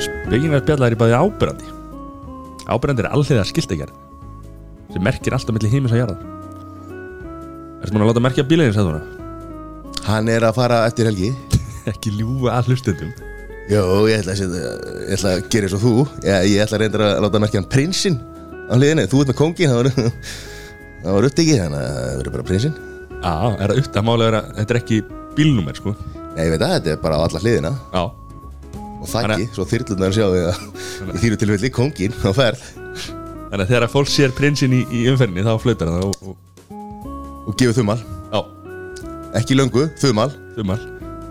Spekingar spjallar er bæði ábyrrandi Ábyrrandi er allhiða skiltagerð sem merkir alltaf milli heimis og jarðar. Ertu múin að láta merkja bílegin sagði hún? Hann er að fara eftir helgi. Ekki ljúga að hlustendum. Jó, ég ætla að, ég ætla að gera eins og þú. Ég, ég ætla að reynda að láta merkja hann prinsinn á hliðinni, þú ert með kongin það var, það var upptiki, þannig að það verður bara prinsinn. Já, er það upp að mála vera Þetta er ekki bílnúmer sko. Nei, ég veit að þetta er bara á alla hliðina. Já, og þakki, svo þyrlunar sjá við að í þínu tilfelli kongin á ferð. Þannig að þegar fólk sér prinsinn í, í umferðinni þá flautar það og, og, og gefur þumal, Já, ekki löngu, þumal. Þumal.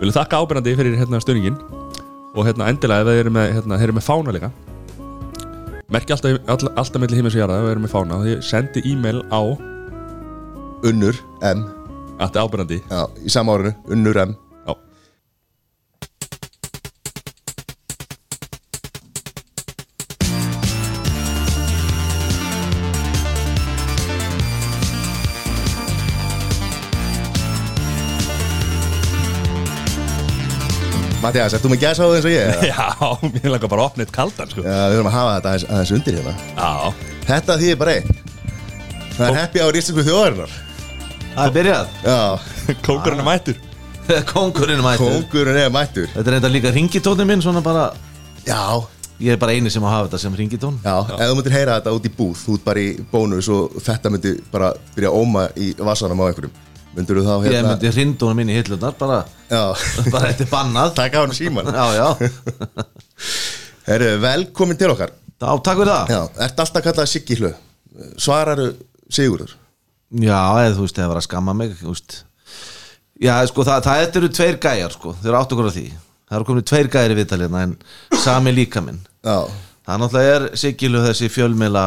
Viljum þakka ábyrrandi fyrir hérna stöðningin og hérna endilega ef þeir eru með, hérna, þeir með fána líka. Merkja alltaf, all, alltaf milli heimis og jarðar ef þeir eru með fána. Og þið sendi e-mail á Unnur M, Þetta ábyrrandi já, í sama árinu, Unnur M Mattias, ert þú með gæsa á eins og ég? Já, mér langar bara að opna eitt kaldan sko. Já, við þurfum að hafa þetta aðeins, aðeins undir hérna. Já, Þetta þýðir bara einn Það er happy hour íslensku þjóðarinnar. Það er byrjað. Já, kókurinn er mættur. Kongurinn mættur. Kóngurinn er mættur. Þetta er enda líka ringitónin minn Svona bara Já, Ég er bara eini sem að hafa þetta sem ringitón já, ef þú myndir heyra þetta út í búð Þú ert bara í bónus og þetta myndi bara byrja að óma í vasanum á einhverjum Myndir þú þá Ég hérna myndi hrindunum minn í hillunar Bara, bara þetta er bannað. Taka á hann síman Já, já. Herru, velkomin til okkar. Já, takk fyrir það. Já, ert alltaf kallað Siggi hlu Svararu Sigurður. Já, eða þú veist, það var að skamma mig veist. Já, sko, það, það þetta eru tveir gæjar, sko, þeir eru átt okkur á því. Það eru komin tveir gæjar í vitalina en sami líka minn. Já, Það náttúrulega er Sigilu þessi fjölmela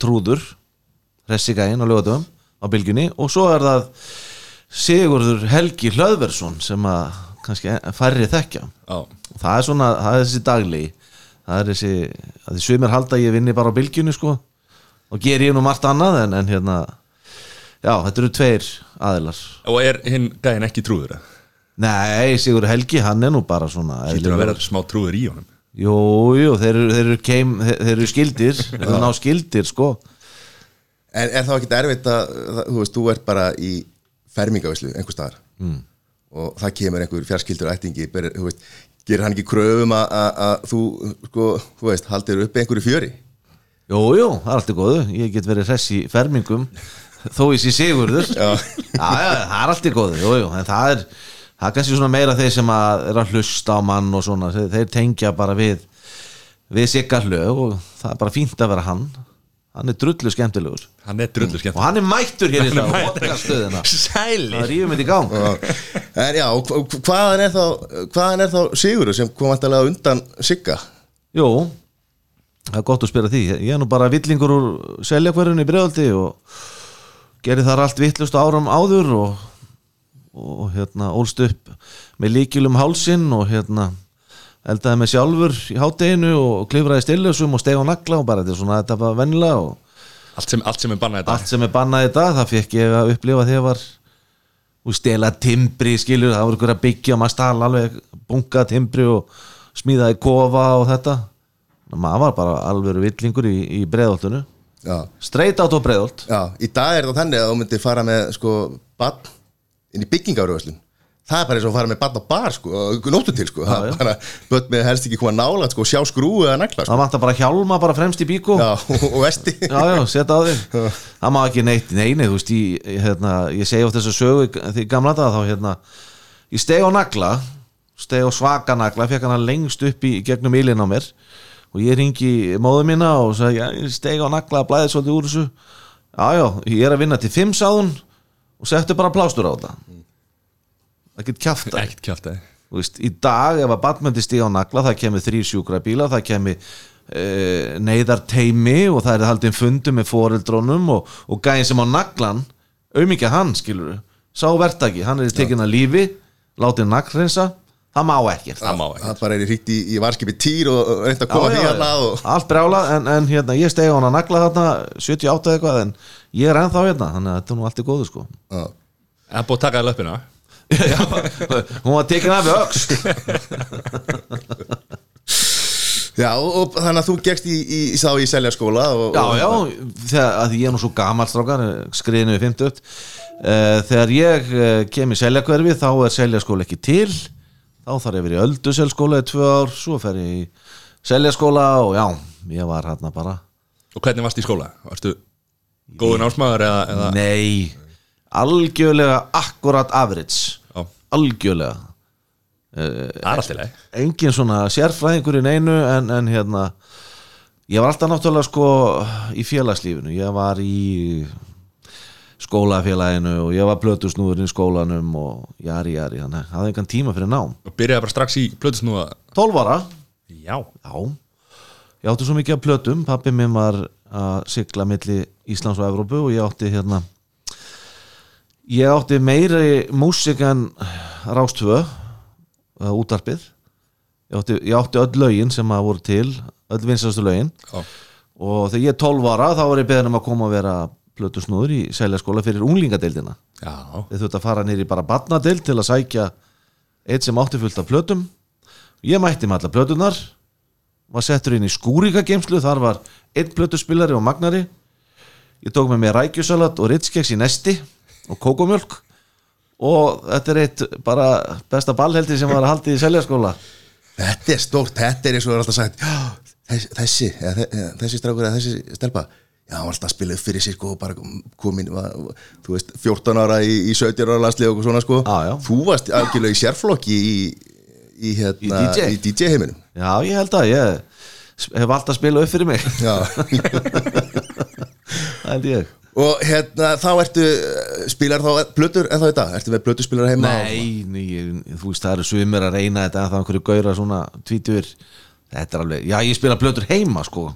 trúður Ressi gæin á lögatum á bylgjunni. Og svo er það Sigurður Helgi Hlöðversson sem að kannski færri þekkja. Já, það er svona, það er þessi daglegi. Það er þessi, að því sumir halda ég vinni bara á bylgjunni sko. Og ger ég nú margt annað en, en hérna já, þetta eru tveir aðilar. Og er hinn gæðin ekki trúður nei, Sigur Helgi, hann er nú bara svona Hlýtur að vera smá trúður í honum. Jú, jú, þeir eru, þeir eru, keim, þeir eru skildir. Þeir eru ná skildir sko. En er þá ekkert erfitt að það- Þú veist, þú ert bara í fermingavislu einhver staðar. Mm. og það kemur einhver fjarskildur ættingi ber, veist, gerir hann ekki kröfum að- að þú, sko, þú veist, haldir uppi einhverju fjöri? Jú, jú, það er allt í góðu. Ég get verið hress í fermingum þó ég sé Sigurður. Já. já, það er allt í góðu, jú, jú en það er, það er kannski svona meira þeir sem að er að hlusta á mann og svona þeir, tengja bara við við sigga hlög og það er bara fínt að vera hann hann er drullu skemmtilegur. Hann er drullu skemmt og hann er mættur hér í það podcaststöðina Sæli það rýfum þetta í gang. En já, og hva- hvaðan er þá hvaðan er þá Sigurður sem kom alltaf undan Sigga? Jú, það er gott að spyrja því. Ég er nú bara villingur úr seljakverðinu í bregðaldi og gerði þar allt vittlust áram áður og, og hérna ólst upp með líkilum hálsinn og hérna eldaði með sjálfur í hátteginu og klifraði stillusum og steg á nagla og bara þetta er svona þetta var vennilega og allt sem, allt sem er bannað þetta allt sem er bannað í dag það fekk ég að upplifa þegar var og stela timbri skilur það voru ykkur að byggja og maður stala alveg bunga timbri og smíðaði kofa og þetta. Maður var bara alveg villingur í, í breiðoltunu já, straight out á breiðolt já, í dag er það þannig að þú myndir fara með sko bann inn í byggingaröðslun það er bara eins og að fara með bann á bar sko, nóttu til sko, það er bara börn með helst ekki koma nála sko, sjá skrúu eða negla sko. það vantar bara hjálma bara fremst í bíkó. Já, og, vesti. Já, já, setja á þig. Það má ekki neitt, neini, þú veist ég, hérna, ég segi oft þessu sögu í- því gamla dag þá hérna ég steg á nagla, steg á svaka nagla fekk hann lengst upp í gegnum ílinn á mér. Og ég ringi móðu mína og sagði, ég steg á nagla blæði svolítið úr þessu. Já, já, ég er að vinna til fimm sáðun og settu bara plástur á það Ekkert kjátt að Þú veist, í dag ef að batmöndi stíga á nagla það kemur þrý sjúkra bíla það kemur e, neyðar teimi og það er haldið fundu með foreldrónum og, og gæðin sem á naglan auðmikið hann skilur sá verktaki, hann er tekin að lífi látið naglreinsa, það má ekkert. Það ekki það bara er í hríkt í, í varskipi týr og reynt að koma því hérna já. og allt brjála en, en hérna, ég stegi á hann að nagla þarna 78 eitthvað en ég er ennþá hérna þannig að þetta er nú allt í góðu sko. Já. Það er búið að taka það löppina Já, hún var tekin af við öxt Já, og, þannig að þú gegst í, í, í, þá í seljaskóla og, Já, og, já, þegar, ég er nú svo gamall strákar, skriðinu við 50 uh, Þegar ég uh, kem í seljakverfi þá er seljaskóla ekki til. Þá þarf ég verið í ölduselskóla í tvö ár svo fer ég í seljaskóla og já, ég var hérna bara. Og hvernig varst í skóla? Varstu góðun ásmaður eða, eða Nei, algjörlega akkurat average. Já, algjörlega. Það alltaf leið engin svona sérfræðingur í neinu en, en hérna ég var alltaf náttúrulega sko í félagslífinu, ég var í skólafélaginu og ég var blötusnúðurinn í skólanum og jari jari, þannig að hafði engan tíma fyrir nám. Og byrjaði bara strax í plötusnúða 12 ára, Já. Já. Ég átti svo mikið af plötum, pappi minn var að sigla milli Íslands og Evrópu og ég átti hérna ég átti meiri músik en Rástvö uh, útarpið ég átti, ég átti öll lögin sem að voru til öll vinsastu lögin. Já, og þegar ég er 12 ára þá var ég beðin um að koma að vera plötusnúður í seljaskóla fyrir unglingadeildina. Já. Þeir þurfti að fara nýr í bara barnadeild til að sækja eitt sem átti fullt af plötum. Ég mætti með alla plötunar var settur inn í skúrika geimslu þar var einn plötuspilari og magnari. Ég tók með mér rækjusalat og ritskeks í nesti og kókomjölk og þetta er eitt bara besta ballheldi sem var að haldi í seljaskóla. Þetta er stórt, þetta er eins og það er alltaf sagt já, þessi, þessi, eða, þe- eða, þessi strákur eða þessi stelpa. Já, hann var alltaf að spila upp fyrir sér sko bara komin, var, þú veist, 14 ára í, í 17 ára landslið og svona sko. Já, já. Þú varst algjörlega í sérflokki í, í, hérna, Í DJ. í DJ heiminum já ég held að ég hef alltaf spilað upp fyrir mig. Já, það held ég og hérna þá ertu spilar þá blötur en þá dag, ertu með blötuspilar heima? Nei, nei, ég- þú veist það eru sumir að reyna þetta en það er einhverju gaura svona tvítur Þetta er alveg, já ég spila blötur heima sko.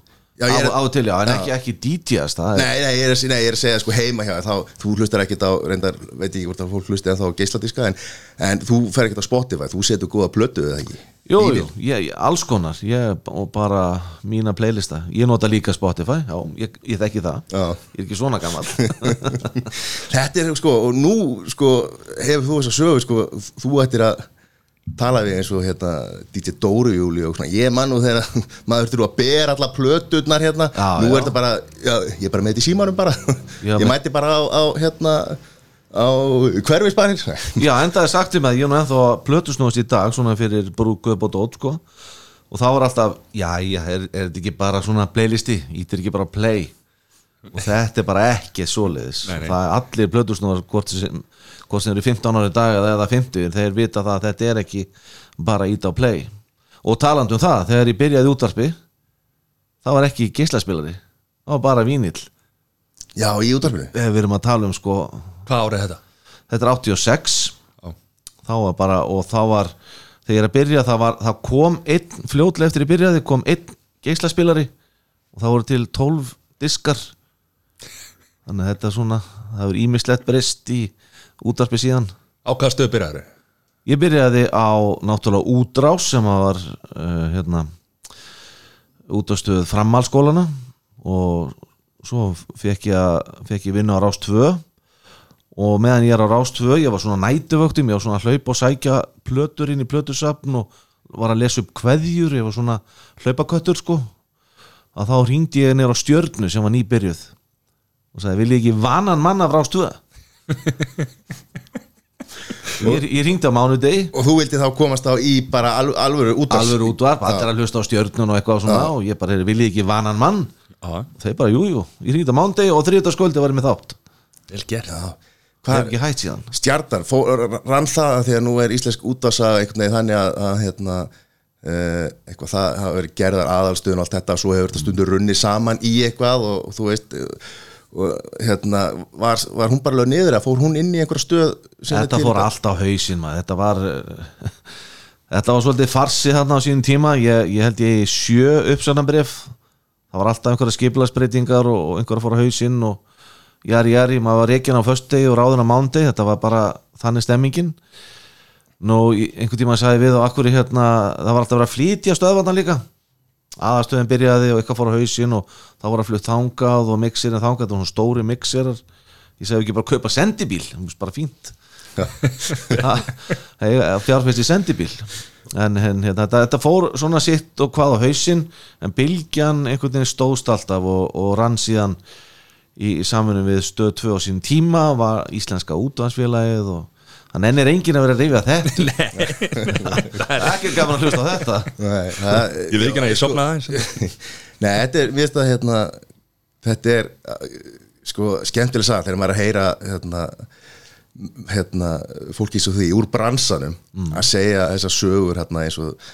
Já, ég er- á, á til já, en Já. ekki, ekki DJast Nei, nei, ég er, að- er að segja sko heima hjá þá, þú hlustar ekkert á, reyndar, veit ég hvort að fólk hlusti en þá geisladiska, en, en þú fer ekkert á Spotify, þú setur góða plötu eða ekki Jú, jú, ég, alls konar. Ég, og bara mína playlista. Ég nota líka Spotify, já, ég, ég þekki það. Já. Ég er ekki svona gammal Þetta er sko, og nú sko, hefur þú þess að sögu sko, þú ættir að tala við eins og hérna DJ Dóru Júli og svona, ég man nú þegar maður þurfa að bera alla plöturnar hérna, Já, nú já. er þetta bara já, ég er bara með þetta í símanum bara. Já, ég mæti bara á, á hérna á hverfisbarinn? Já, enda er sagt um að ég er nú ennþá að plötusnúast í dag svona fyrir brúkup og dót sko. Og þá er alltaf, já, já, er, er þetta ekki bara svona playlisti, ítir ekki bara play? Og þetta er bara ekki nei. það er allir plötusnúar hvort sem, hvort sem eru 15 ári dag eða 50, þeir vita það að þetta er ekki bara ít á play. Og talandi um það, þegar ég byrjaði í útvarpi það var ekki geislaspilari það var bara vínill. Já, í útvarpinu? Við erum að tala um sko Hvað árið þetta? þetta er 86 Já, þá var bara, og þá var þegar ég er að byrja, það, var, það kom einn fljótlega eftir ég byrjaði, kom einn geislaspilari og það voru til 12 diskar. Þannig að þetta er svona, það er ímislegt breyst í útarpi síðan. Á hvaða stöðu byrjaður? ég byrjaði á náttúrulega útrás sem var uh, hérna útastöð framhalskólana og svo fekk ég, fekk ég vinna á Rás 2 og meðan ég er á Rás 2 ég var svona nætuvöktum, ég var svona að hlaupa og sækja plötur inn í plötusafn og var að lesa upp kveðjur, ég var svona hlaupaköttur sko. Að þá ringdi ég nýr á stjörnu sem var nýbyrjuð og sagði, vil ég ekki vanan mann af Rás 2 ég, ég ringdi á mánudegi. Og þú vildi þá komast á í bara al, alvöru útvars alveg útvarp, allir að hlusta á stjörnun og eitthvað svona og ég bara, vil ég ekki vanan mann? Já, þeir bara, jú, jú, ég ringdi á mándegi og þriðdagsskvöldi var ég með þátt. Vel það hvað er ekki hægt síðan? Stjartan, rann það að því að nú er íslensk útvarsa einhvern veginn þannig að, að hérna, uh, eitthvað það hafa verið gerðar aðalstöðun og allt þetta, svo hefur þetta stundur runni saman í eitthvað og, og þú veist og hérna, var, var hún bara lög niður eða fór hún inn í einhverja stöð þetta fór allt á hausinn maður. þetta var eh, þetta var svolítið farsi þarna á sínum tíma. Ég, ég held ég sjö uppsögnarbrif það var alltaf einhverja skipilagsbreytingar og, og einhverja fór á hausinn og jari jari, maður var reikin á föstudegi og ráðin á mándegi, þetta var bara þannig stemmingin. Nú í- einhvern tíma sagði við og akkur hérna það var alltaf að flytja stöðvarnar líka? Aðastöðin byrjaði og eitthvað fór á hausinn og þá var að flutt þangað og mixirinn þangað, það var svona stóri mixirar ég segi ekki bara kaupa sendibíl. Það bara fínt. Fjárfæst í sendibíl. En, hérna, þetta, þetta fór svona sitt og hvað á hausinn en Bylgjan einhvern veginn stóðst alltaf og, og rann síðan í, í samfunum við stöð 2 á sín tíma var íslenska útvansfélagið og hann ennir enginn að vera að rifja þetta. Það er ekki gaman að hlusta á þetta. Nei, það, Ég veit ekki að ég sopnaði Nei, þetta er, við veist að hérna, þetta er uh, sko skemmtileg sag þegar maður er að heyra hérna, hérna, fólki eins og því úr bransanum að segja þessar sögur hérna, eins og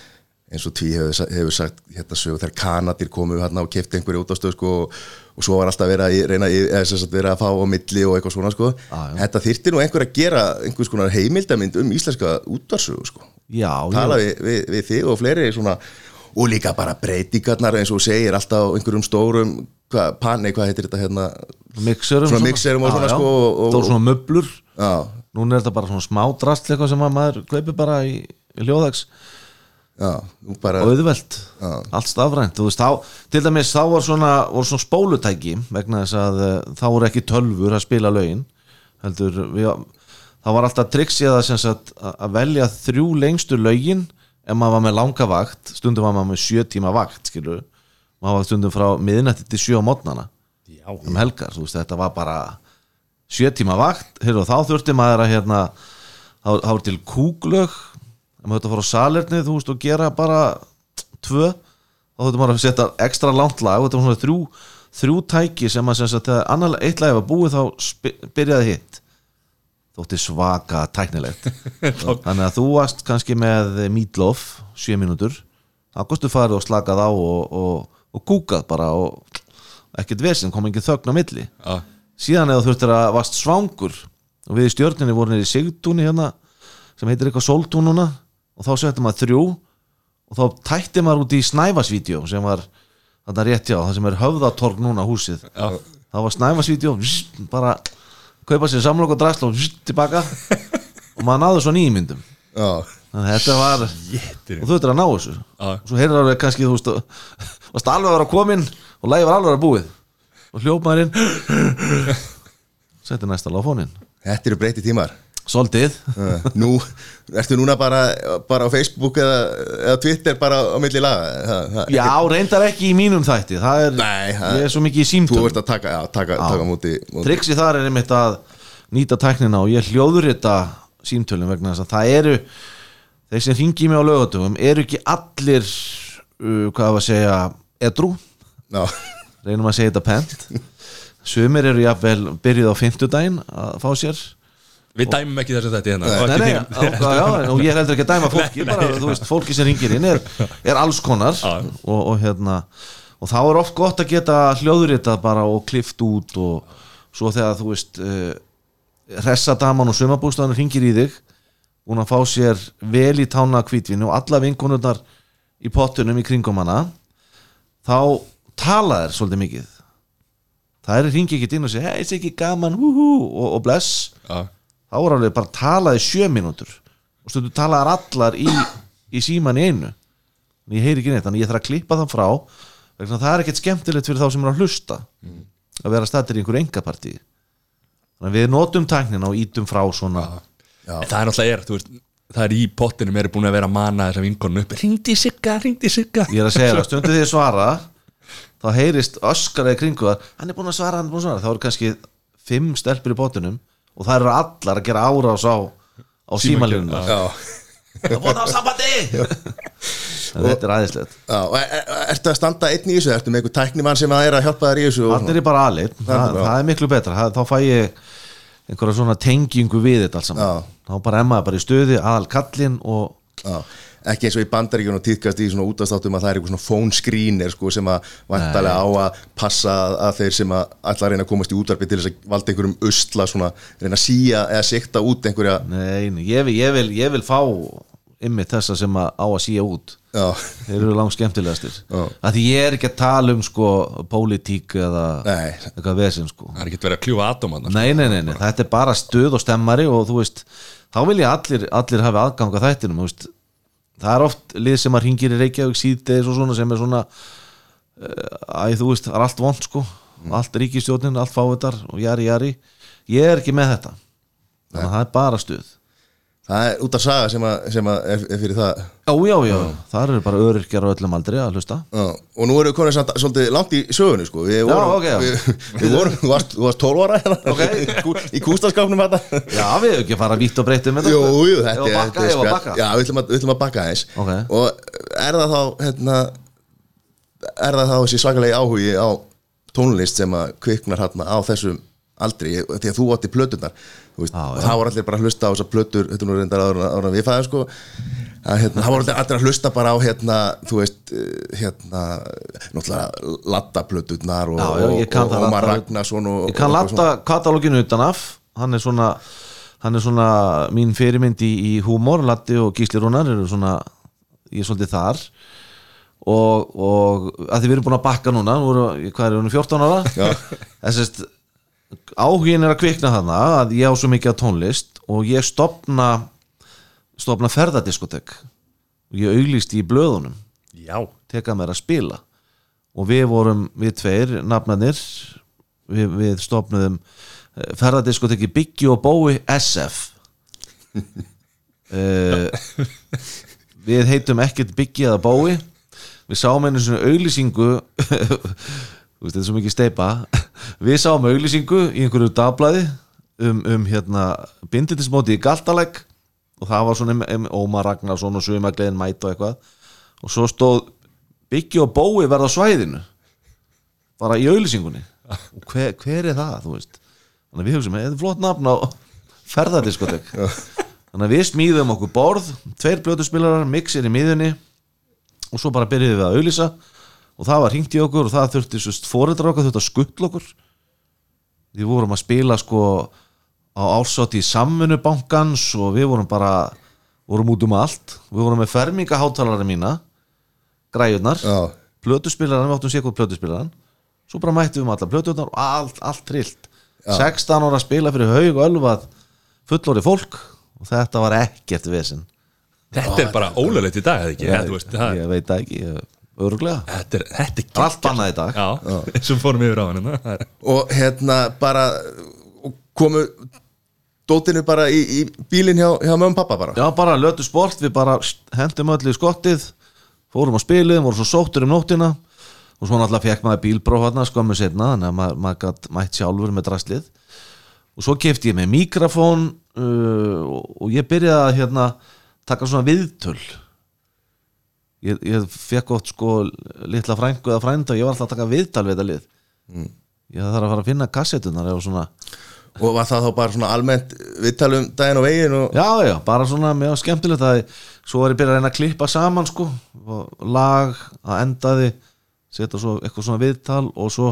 eins og Tví hefur, hefur sagt hérna sögur þegar Kanadir komu hérna og kefti einhverju út á stöð sko og, og svo var alltaf verið að reyna eða sem sagt verið að fá á milli og eitthvað svona sko. Já. þetta þyrfti nú einhver að gera einhvers konar heimildamind um íslenska útvarsögu sko. Já, tala við, við, við þig og fleiri svona, og líka bara breytingarnar eins og segir alltaf einhverjum stórum hva, panni, hvað heitir þetta hérna? Mixerum Svona mixerum og svona, sko, og- það voru svona möblur. Núna er þetta bara svona smá drast eitthvað sem að maður kaupi bara í, í hljóðags já, nú bara og auðvelt, Já. allt stafrænt. Þú veist, þá, til dæmis þá var svona, voru svona spólutæki vegna þess að uh, þá voru ekki tölfur að spila lögin heldur, við, þá var alltaf triksið að, að að velja þrjú lengstu lögin ef maður var með langa vakt. Stundum var maður með sjö tíma vakt skilur, maður var stundum frá miðnætti til sjö á mótnana um helgar, þú veist, þetta var bara sjö tíma vakt, heyrðu, þá þurfti maður að hérna, þá þá var til kúglög ef maður þetta fór á salerni, þú veist, og gera bara tvö, þá þurfti maður að setja ekstra langt lag, og þetta var svona þrjú þrjú tæki sem að sem þegar annar eitt lag var búið þá byrjaði hitt. Þótti svaka tæknilegt. Þannig að þú varst kannski með Meatloaf, sjö mínútur. Þá kostu farið og slakað á og, og, og kúkað bara og ekkert vesinn, kom engin þögn á milli. Já, síðan eða þú þurftir að varst svangur og við í stjörninni vorum niður í Sigtúni hérna sem heitir eitthvað Soltún núna og þá settum maður þrjú og þá tætti maður út í Snæfasvídeó sem var þarna rétt já, það sem er höfðatorg núna húsið. Já, það var Snæfasvídeó bara kaupa sér samlokk og drasla og tilbaka. Og maður náðu svo nýjum myndum já, þannig að þetta var Jéttir. og þú þurftir að ná þessu. Já. og svo heyrður alveg kannski þú veist varst alveg að vera komin og lægi var alveg að búið. Og hljópaðurinn setti næsta lag á fónin þetta eru breyti tímar Soldið Uh, nú, ertu núna bara, bara á Facebook eða, eða Twitter bara á milli laga? Það, það, Já, reyndar ekki í mínum þætti. Það er, Nei, það- er svo mikið í þú símtöl ert að taka, já, taka, taka múti, múti. Triksi þar er einmitt að nýta tæknina og ég hljóður þetta símtölum vegna þess að það eru þeir sem ringi mig á lögatugum eru ekki allir uh, hvað að segja edru, já, reynum að segja þetta pent. Sumir eru jafnvel byrjuð á fimmtudaginn að fá sér Við dæmum ekki þessu þetta hérna. Og Nei, nei, þín- á, já, og ég er heldur ekki að dæma fólki bara, þú veist, fólki sem ringir inn er, er alls konar. Og, og hérna og þá er oft gott að geta hljóðritað bara og klift út og svo þegar þú veist uh, ressadaman og sumabústæðan ringir í þig búin að fá sér vel í tána kvítvinu og alla vinkonurnar í pottunum í kringum hana þá tala þær svolítið mikið. Það er ringi ekki inn og segja hei, þetta ekki gaman, hú hú og, og bless. Já, þá er alveg bara talaði sjö mínútur og stundu talaðar allar í, í síman í einu. En ég heyri ekki neitt, þannig ég þarf að klippa það frá vegna að það er ekkert skemmtilegt fyrir þá sem er að hlusta að vera stættir í einhverju engapartí þannig að við notum tæknina og ítum frá svona já, En það er náttúrulega er, þú veist Það er í pottinum, er búin að vera að mana þessa vinkonu upp Ringdi sigga, ringdi sigga. Ég er að segja það, stundu því að svara þá heyrist öskaraði kringu það hann er búin að svara, hann er búin að svara. Þá eru kannski fimm stelpur í bóttunum og það eru allar að gera árás á, á símalínuna. já, það búin á sambandi! Þetta er aðeinslegt já. og er, er, ertu að standa einn í þessu, ertu með einhver tæknimann sem að er að hjálpa þér í þessu og Þannig er bara aðlið, er það, það er miklu betra. Það, þá fæ ég einhverja svona tengingu við þetta alls saman. Þá bara emmaði bara í stöði aðal kallinn og Já, ekki eins og í bandaríkjun og týðkast í svona útastáttum að það er eitthvað svona phone screener sko, sem að vantarlega á að passa að, þeir sem að að reyna að komast í útvarpi til þess að valda einhverjum usla svona, reyna að síja eða sikta út einhverja nei, ég, vil, ég, vil, ég vil fá ymmið þessa sem að á að síja út já, þeir eru langt skemmtilegastir að því ég er ekki að tala um sko pólitík eða Nei. eitthvað vesinn sko. Það er ekki verið að kljúfa atóman nei, nei, nei, nei, þetta er bara stuð og stemmari og þú veist, þá vil ég allir, allir hafi aðgang að þættinum, þú veist. Það er oft lið sem að ringir í Reykjavík síðdeis og svona sem er svona uh, æ, þú veist, það er allt vond sko. Allt ríkistjónin, allt fávitar og jari, jari. Ég er ekki með þetta. Þannig að það er bara stuð það er út af saga sem, að, sem að er, fyrir það Já, já, já, það eru bara öryrkjar á öllum aldri að hlusta Já, og nú erum við komin samt, svolítið langt í sögunni sko. við vorum, já. við, við vorum þú, varst, varst 12 ára hérna, Ok. í, kústaskapnum þetta Já, við hefum ekki að fara vítt og breytið með Jú, jú, Ef þetta er- bakka, þetta er spjall. Já, við ætlum að, við ætlum að bakka aðeins Ok. Og er það þá hérna, Er það þá þessi svakalegi áhugi á tónlist sem að kviknar hérna á þessum aldri Því að þú átti plöturnar. Þú veist, Já, og það voru allir bara að hlusta á þessar plötur Þetta er nú reyndar áður en við fæðum sko. Að, hérna, Það voru allir, allir að hlusta bara á hérna, þú veist, eh, hérna náttúrulega lattaplöturnar og, og, það og Ómar Ladda- Ragnarsson og, Ég kann og, latta katalóginu utan af. Hann er svona Hann er svona mín fyrirmynd í, í húmor. Latti og Gísli Rúnar eru svona Ég er svolítið þar. Og, og að því við erum búin að bakka núna nú við- Hvað er hún 14 ára? Já. Þessist áhugin er að kvikna þarna að ég á svo mikið af tónlist og ég stopna stopna ferðadiskotek og ég auglýst í blöðunum. Já. Teka mér að spila. Og við vorum, við tveir, nafnarnir við, við stopnuðum ferðardiskoteki Biggi og Bói SF uh, við heitum ekkert Biggi eða Bói. Við sáum einu svona auglýsingu þú veist, þetta er svo mikið steipa við sáum auglýsingu í einhverju dagblæði um, um hérna bindindismóti í Galtalegg og það var svona um, Ómar Ragnarsson og Sumagleðin Mæt og eitthvað. Og svo stóð Biggi og Bói verða svæðinu bara í auðlýsingunni og hver, hver er það, þú veist? Þannig að við hugsaum, þetta er flott nafn á ferðardiskotek þannig að við smíðum okkur borð tveir blötuspilarar, mixir í miðunni og svo bara byrjuðum við að auðlýsa og það var hringt í okkur og það þurfti svo fóreldrar okkar þurfti að skuttla okkur. Við vorum að spila sko á ársátti í samfunubankans og við vorum bara vorum út um allt, við vorum með fermingahátalari mína græjurnar Já. plötuspilaran, við áttum sér hvað plötuspilaran svo bara mættum við með alla plötunar og allt, allt trillt. 16 ára að spila fyrir haug og ölvað fullóri fólk. Og þetta var ekkert vesinn Þetta er bara ólulegt í dag, eða ekki? ég, það, ég veit það ekki, ég, örglega Þetta er, þetta er allt bannað í dag. Já, og fórum yfir á hann hérna. Það er- og hérna bara og komu dótinu bara í, í bílinn hjá, hjá mömmu og pappa bara. Já, bara lötu sport, við bara hendum öll í skottið fórum á spilið, vorum svo sóttur um nóttina. Og svo náttúrulega fekk maður bílbróf hérna skömmu setna, þannig að maður, maður gætt mætt sjálfur með draslið. Og svo kefti ég með mikrofón uh, og, og ég byrjaði að hérna taka svona viðtöl ég, ég fekk oft sko litla frængu eða frænda og ég var alltaf að taka viðtal við þetta lið. Ég þarf að fara að finna kassetunar eða svona. Og var það þá bara svona almennt viðtalum daginn og veginn og Já, já, bara svona mjög skemmtilegt að svo var ég byrjað að reyna að klippa saman sko, og lag að endaði setja svo eitthvað svona viðtal og svo,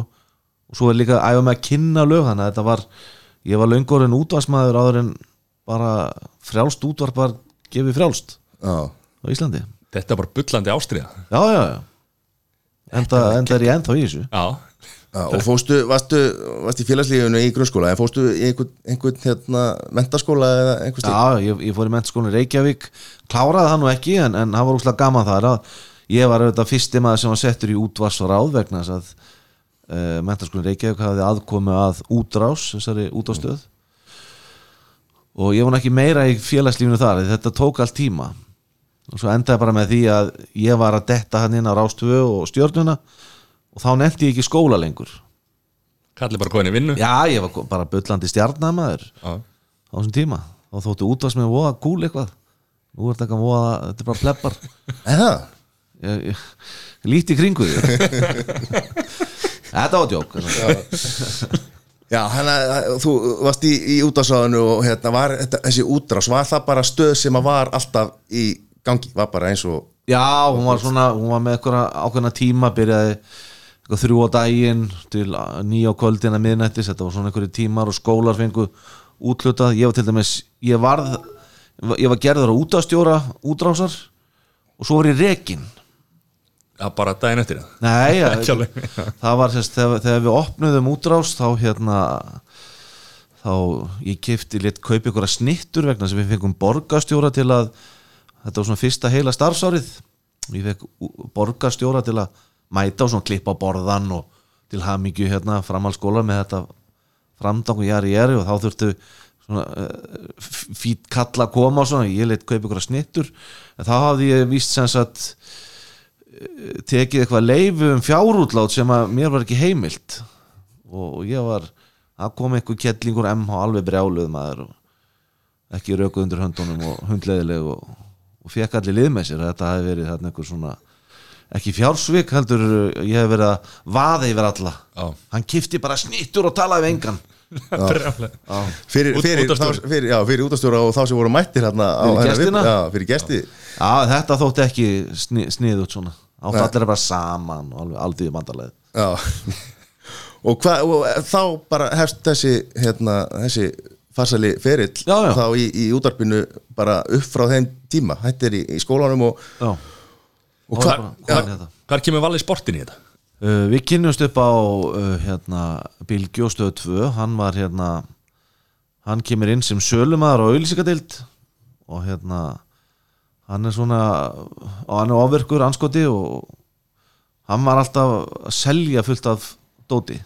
og svo er líka að æfa með að kynna lög þannig að þetta var, ég var löngur en útvarsmaður áður en bara frjálst útvarp var gefið frjálst já, á Íslandi Þetta er bara bullandi ástriða Já, já, já. Enda, enda er ég ennþá í þessu. Já, já og fóstu, varstu, varstu í félagslífunu í grunnskóla en fóstu í einhvern, einhvern hérna, mentaskóla eða einhvern stík Já, ég, ég fór í mentaskólan í Reykjavík. Kláraði það nú ekki en, en það var úrslega gaman þar að ég var auðvitað fyrsti maður sem var settur í útvars og ráð vegna þess að uh, mentaskólan í Reykjavík hafði aðkomu að útrás þessari útástöð og ég var ekki meira í félagslífinu þar því þetta tók allt tíma og svo endaði bara með því að ég var að detta hann inn á rástöfu og stjórnuna og þá nefndi ég ekki skóla lengur. Kallir bara koðin í vinnu? Já, ég var bara bullandi stjarnamaður Já. á þessum tíma. Þá þóttu útvast með voða gúl eitthvað. Nú er þetta voða, þetta er bara pleppar. Eða, ég, ég, ég líti í kringu því. Þetta var djók já, hann að þú varst í, í útrásáðinu og hérna var þetta, þessi útrás, var það bara stöð sem að var alltaf í gangi, var bara eins og já, hún var svona hún var með eitthvað ákveðna tíma byrjaði eitthvað þrjú á daginn til nýja á kvöldin að miðnættis þetta var svona einhverju tímar og skólar fengu útlutað, ég var til dæmis ég varð, ég var gerður á útastjóra útrásar og svo var ég rekin Já, bara daginn eftir það Nei, Ekki alveg. það var sérst þegar, þegar við opnuðum útrás þá hérna þá ég kefti lit kaupi ykkur að snittur vegna sem við fengum borgarstjóra til að þetta var svona fyrsta heila starfsárið. Ég fekk borgarstjóra til að mæta og svona klippa á borðan og til hamingju hérna framhalskóla með þetta framdang og jari jari og þá þurftu svona uh, fít kalla að koma og svona, ég leitt kaupa ykkur snittur. En þá hafði ég víst sem sagt eh, tekið eitthvað leifu um fjárútlát sem að mér var ekki heimilt. Og ég var að koma einhver kettlingur MH alveg brjáluð maður og ekki röku undir höndunum og hundleðileg og, og fekk allir lið með sér þetta hafi verið þarna einhver svona ekki fjársvik heldur ég hef verið að vaða yfir alla Já. hann kifti bara snittur og talaði við engan fyrir, Út- fyrir, útvarpsstjóri. þá- fyrir, já, fyrir útastjóra og þá sem voru mættir hérna á Fyrir hennar gestina? já, fyrir gesti Já, þetta þótti ekki sni, snið út svona átt allir bara saman og alveg aldrei mandalega já. og, hva, og þá bara hefst þessi hérna, þessi farsali ferill Já, já. þá í, í útarpinu bara upp frá þeim tíma. Hættir í, í skólanum og, Já, og Og hva, bara- já, hvað er þetta? Hvar kemur valið sportin í þetta? Uh, við kynnumst upp á uh, hérna, Bilgi og stöð 2 hann var hérna hann kemur inn sem sölumæður á auðlýsingadeild og hérna hann er svona og hann er ofverkur anskoti og hann var alltaf að selja fullt af dóti.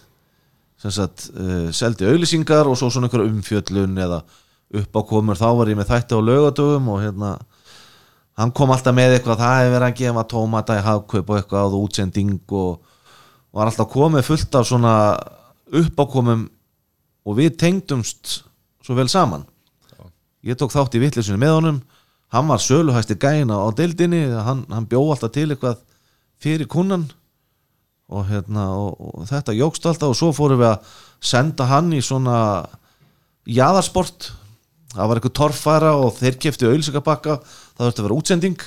Sem sagt, uh, seldi auðlýsingar og svo svona einhver umfjöllun eða uppákomur, þá var ég með þætti á laugadögum og hérna hann kom alltaf með eitthvað, það hefur verið að gefa tómata í hagkaup og eitthvað og útsending og var alltaf komið fullt af svona uppákomum og við tengdumst svo vel saman. Ég tók þátt í vittlisinu með honum hann var söluhæsti gæna á deildinni hann, hann bjó alltaf til eitthvað fyrir kunnan og, hérna, og, og þetta jógst alltaf og svo fórum við að senda hann í svona jaðarsport það var eitthvað torfæra og þeir kefti auðlýsingabakka það þurfti að vera útsending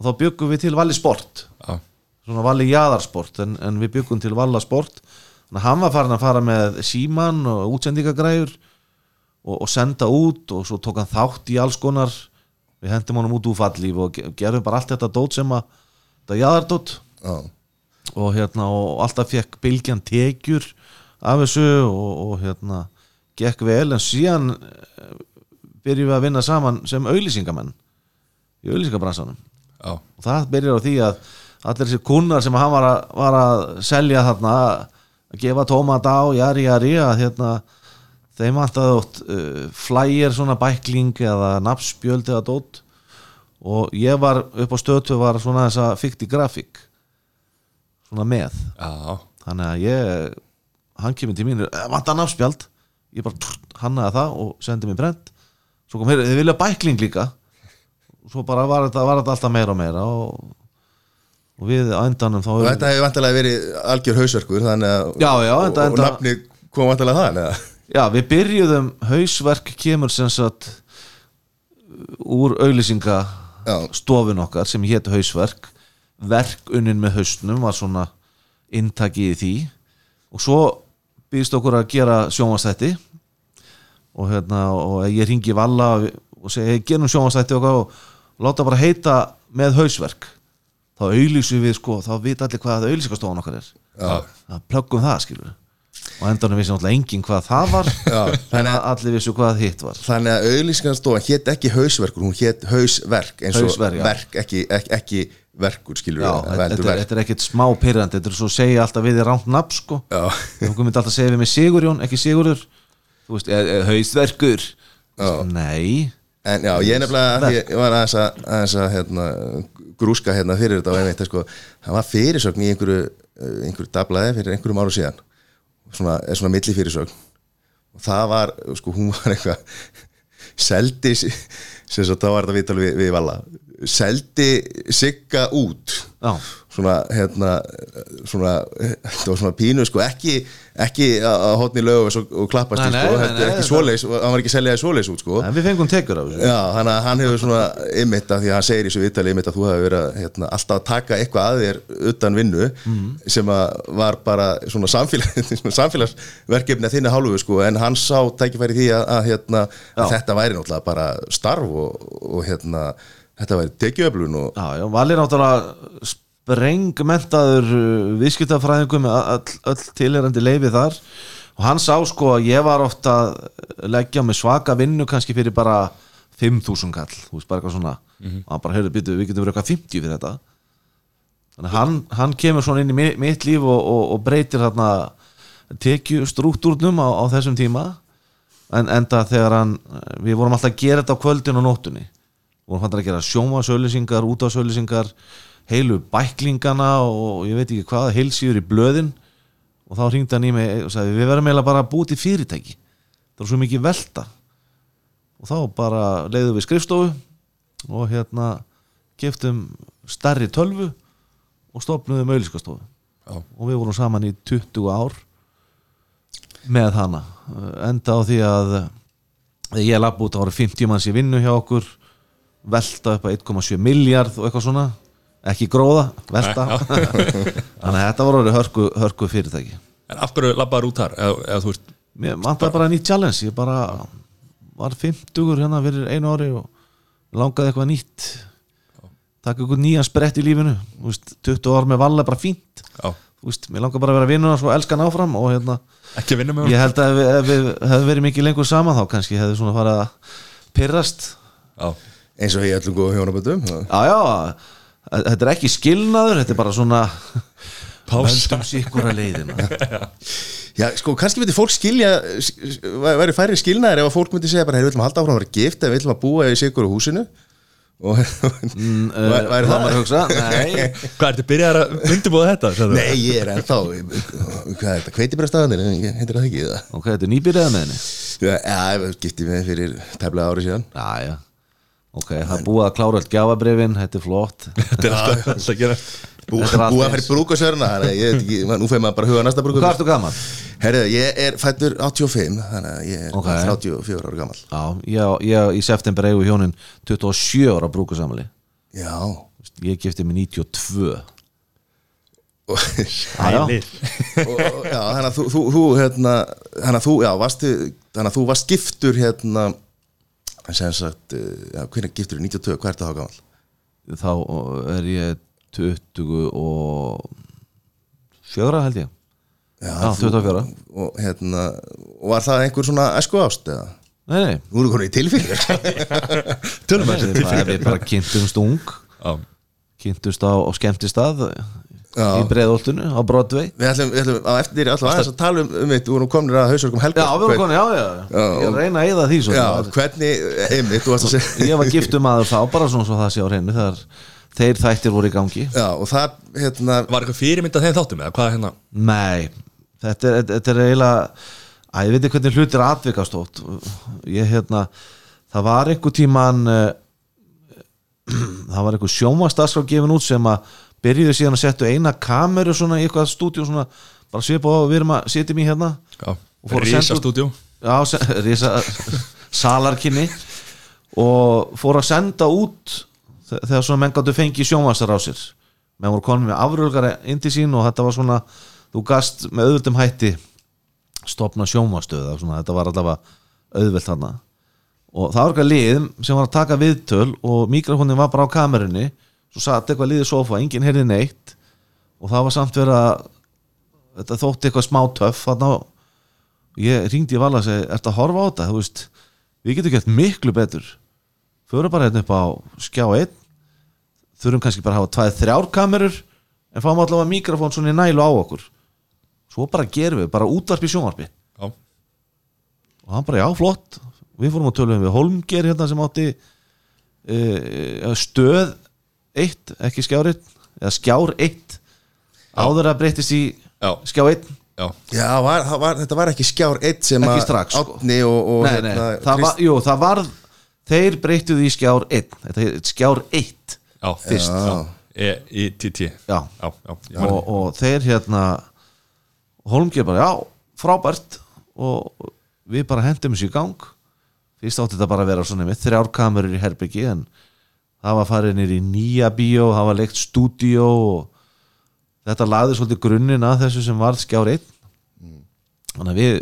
og þá byggum við til Valli Sport. Já, svona Valli Jaðarsport en, en við byggum til Valla Sport. Þannig að hann var farin að fara með síman og útsendingagræður og, og senda út og svo tók hann þátt í alls konar. Við hendum honum út úr fallíf og ge- gerðum bara allt þetta dót sem að þetta jaðardót. Já, og hérna og alltaf fekk bylgjan tekjur af þessu og, og hérna gekk vel. En síðan byrjum við að vinna saman sem auðlýsingamenn í auðlýsingabransanum og það byrjar á því að allir þessi kunnar sem hann var að, var að selja þarna að gefa tómata á, jari, jari að hérna þeim vantaði ótt uh, flyer svona bækling eða nafnspjöld eða dót. Og ég var upp á stötu var svona þessa fykti grafík svona með. Já, þannig að ég hann kemur til mín, vantar nafnspjald? Ég bara trrrt, hannaði það og sendi mér brent svo kom, heyrðu, þið vilja bækling líka svo bara var þetta, var þetta alltaf meira og meira og, og við á endanum þá og þetta hefur vantilega verið algjör hausverkur þannig að Já, já, og, enda- og nafni kom vantilega það eða? já, við byrjuðum hausverk kemur sem sagt úr auðlýsinga Já. stofun okkar sem hétt hausverk verk unnin með hausnum var svona intakið í því og svo býðist okkur að gera sjónvastætti og hérna og ég ringi Valla og segi, hey, gerum sjónvastætti og, og láta bara heita með hausverk þá auðlýsum við sko, þá vita allir hvað auðlýsingastofan okkar er. Já. að plöggum það skilur og endanum vissi náttúrulega enginn hvað það var Já, en allir vissu hvað hitt var. Þannig að auðlýsingarstofan hétt ekki hausverkur hún hétt hausverk eins og Hausverk, verk, ekki, ekki, ekki verkur skilur Já, við, þetta, er- er ekkit smá pyrrandi þetta er svo að segja alltaf við þér ránt nafn sko. Þú myndi alltaf að segja við mig Sigurjón, ekki Sigurður. þú veist, e, e, hausverkur. Nei. En já, ég nefnilega, ég, var aðeins að, aðeins að hérna, grúska hérna fyrir þetta og einmitt, sko, það var fyrirsögn í einhverju, eh, einhverju dablaði fyrir einhverjum áru síðan. Svona, svona milli fyrirsögn og það var, sko, hún var eitthvað seldi sem svo þá var þetta viðtal við, við Valla. Seldi sigga út. Já. Svona hérna svona, þetta var svona pínu sko ekki, ekki að hotni lög og, og klappast Nei, sko, nei, þetta nei, er ekki nei, svoleiðis hann var ekki að selja það svoleiðis út sko. En við fengum tekur af þessu. Já, þannig að hann hefur svona ymmit af því að hann segir í svo viðtali ymmit að þú hefur verið að, hérna, alltaf að taka eitthvað að þér utan vinnu sem að var bara svona, samfélag, svona samfélagsverkefni að þinni hálfu sko en hann sá tækifæri því að, að, hérna, að þetta væri náttúrulega bara starf og, og hérna, þetta væri tekjuöflun og Já, já, Valli er náttúrulega sprengmentaður uh, viðskiptafræðingum með öll, öll tilherandi leifi þar. Og hann sá sko að ég var ofta að leggja með svaka vinnu kannski fyrir bara 5.000 kall, þú veist bara eitthvað svona. Og hann bara, heyrðu, býtu, við getum verið eitthvað 50 fyrir þetta. Þannig að hann, hann kemur svona inn í mi- mitt líf og, og, og breytir þarna tekju struktúrnum á, á þessum tíma. En enda þegar hann við vorum alltaf að gera þetta á kvöldin og nóttunni. Vorum alltaf að gera sjómasauðlýsingar útásauðlýsingar heilu bæklingana og ég veit ekki hvað heilsýður í blöðin. Og þá hringdi hann í mig og sagði við verðum eiginlega bara að búið til fyrirtæki. Það er svo mikið velta. Og þá bara leiðum við skrifstofu og hérna geftum stærri tölvu og stopnuðum auðlýskastofu Já. og við vorum saman í 20 ár með hana. Enda á því að ég lapp út ára 50 manns í vinnu hjá okkur velta upp að 1,7 miljard og eitthvað svona ekki gróða, velta. Þannig að þetta voru hörku, hörku fyrirtæki. En af hverju labbaður út þar? Eða, eða þú veist, mér vantaði bara nýtt challenge. Ég bara var 50 hérna fyrir einu ári og langaði eitthvað nýtt. Taka eitthvað nýjan sprett í lífinu. Veist, 20 ár með valla er bara fínt. Veist, mér langar bara að vera vinnuna svo elskan áfram og hérna, ekki vinna með ég held að ef við, við hefði verið mikið lengur saman þá kannski hefði svona farið að pyrrast Já, eins og í öllum góða hjónaböndum. Já já, þetta er ekki skilnaður þetta er bara svona Pása. höndum sikkur að leiðina Já, sko, kannski myndi fólk skilja væri færri skilnaðir ef að fólk myndi segja bara, hey, við ætlum að halda áfram að vera gift eða við ætlum að búa í sigur á húsinu og Mm, uh, væri það það maður að hugsa nei, hvað ertu byrjað að undirbúða þetta? þú? Nei, ég er ennþá Hvað er þetta, kveitibræðstafanir heitir það ekki það? ok, þetta er nýbyrjaða með henni Já, ég gifti mig fyrir tæflega ári síðan já, já, ok, það er búið að klára allt gjafabrifin, þetta er flott. Þetta er alltaf, að gera er Búið að í brúkasörna Þannig að ég veit ekki, nú fyrir maður bara að huga næsta hvað brúkasörna ertu gaman? Herðu, ég er fættur 85 Þannig að ég er Ok. 34 ára gammal já, ég, ég í september eigu hjónin 27 ára brúkusamali Já. Ég gifti mig 92 og, já, já, og, já, þannig að þú, þú, þú hérna, þannig að þú, já, varstu þannig að þú varst giftur hérna sem sagt, eh, já, hvernig giftur 92, hvað ertu þá gammal? þá er ég 20 og fjögra held ég. Já, Já, þú- 24. og hérna, og var það einhver svona esku ást eða? nei, nei, erum við konið í tilfylgur Tölum að við, bara, við bara kynntumst ung kynntumst á, á skemmtistað Já. í breiðoltunu á Broadway. Við ætlum, við ætlum á eftir alltaf aðeins að tala um, um eitt, við vorum komin að hausverkum helga já, við vorum konið, já, já, Já, ég er reyna að eyða því svo Já, hvernig, einmitt, þú varst að segja ég var giftum aður þá, bara svona svo það sé á reynu þegar þeir þættir voru í gangi. Já, og það, hérna var eitthvað fyrirmynd að þeim þáttum eða hvað hérna? Nei, þetta er, þetta er eiginlega að ég veit ekki hvernig hlutir atvikast ótt ég hérna það var einhver tíman uh, það var einhver sjómastarskrá gefin út sem að byrjuðu síðan að setja eina kameru svona í eitthvað stúdíu svona bara svipa á og við erum að sitjum í hérna. Já, að Rísa se- risa salarkinni og fór að senda út þe- þegar svona menn gáttu fengi sjónvastar á sér. Menn voru konum með afrölgara inn til sín og þetta var svona þú gast með auðvöldum hætti stopna sjónvastöð þetta var allavega auðvöld þarna. Og það var eitthvað lið sem var að taka viðtöl og mikrofónin var bara á kamerunni svo satt eitthvað liðið sofa, enginn heyrði neitt. Og það var samt verið að þetta þótti eitthvað smá töff þarna. Og ég ringdi í vala og segi, ertu að horfa á þetta? Þú veist, við getum gett miklu betur. Förum bara hérna upp á skjá 1 þurfum kannski bara að hafa tvæð þrjár kamerur en fáum allavega mikrofón svona í nælu á okkur. Svo bara gerum við, bara útvarpi sjónvarpi. Já, og hann bara, já, flott. Við fórum að tölum við Holmger hérna sem átti uh, stöð 1, ekki skjár 1 eða skjár 1 áður að breytist í já, skjá 1 já. Já, var, var, þetta var ekki skjár eitt sem Ekki að strax, sko. Átni og, og nei, nei, hérna, það var, Krist- jú, það var þeir breyttuðu í skjár 1 þetta er skjár 1 Já, Fyrst. já. E-I-T-T já, Já, já, ég man og, og þeir hérna Holmger bara, já, frábært. Og við bara hendum þessu í gang. Fyrst átti þetta bara að vera svona með þrjár kamerur í herbyggi en það var farið nýr í nýja bíó það var leikt stúdíó og þetta laði svolítið grunninn að þessu sem var skjár einn. Þannig að við,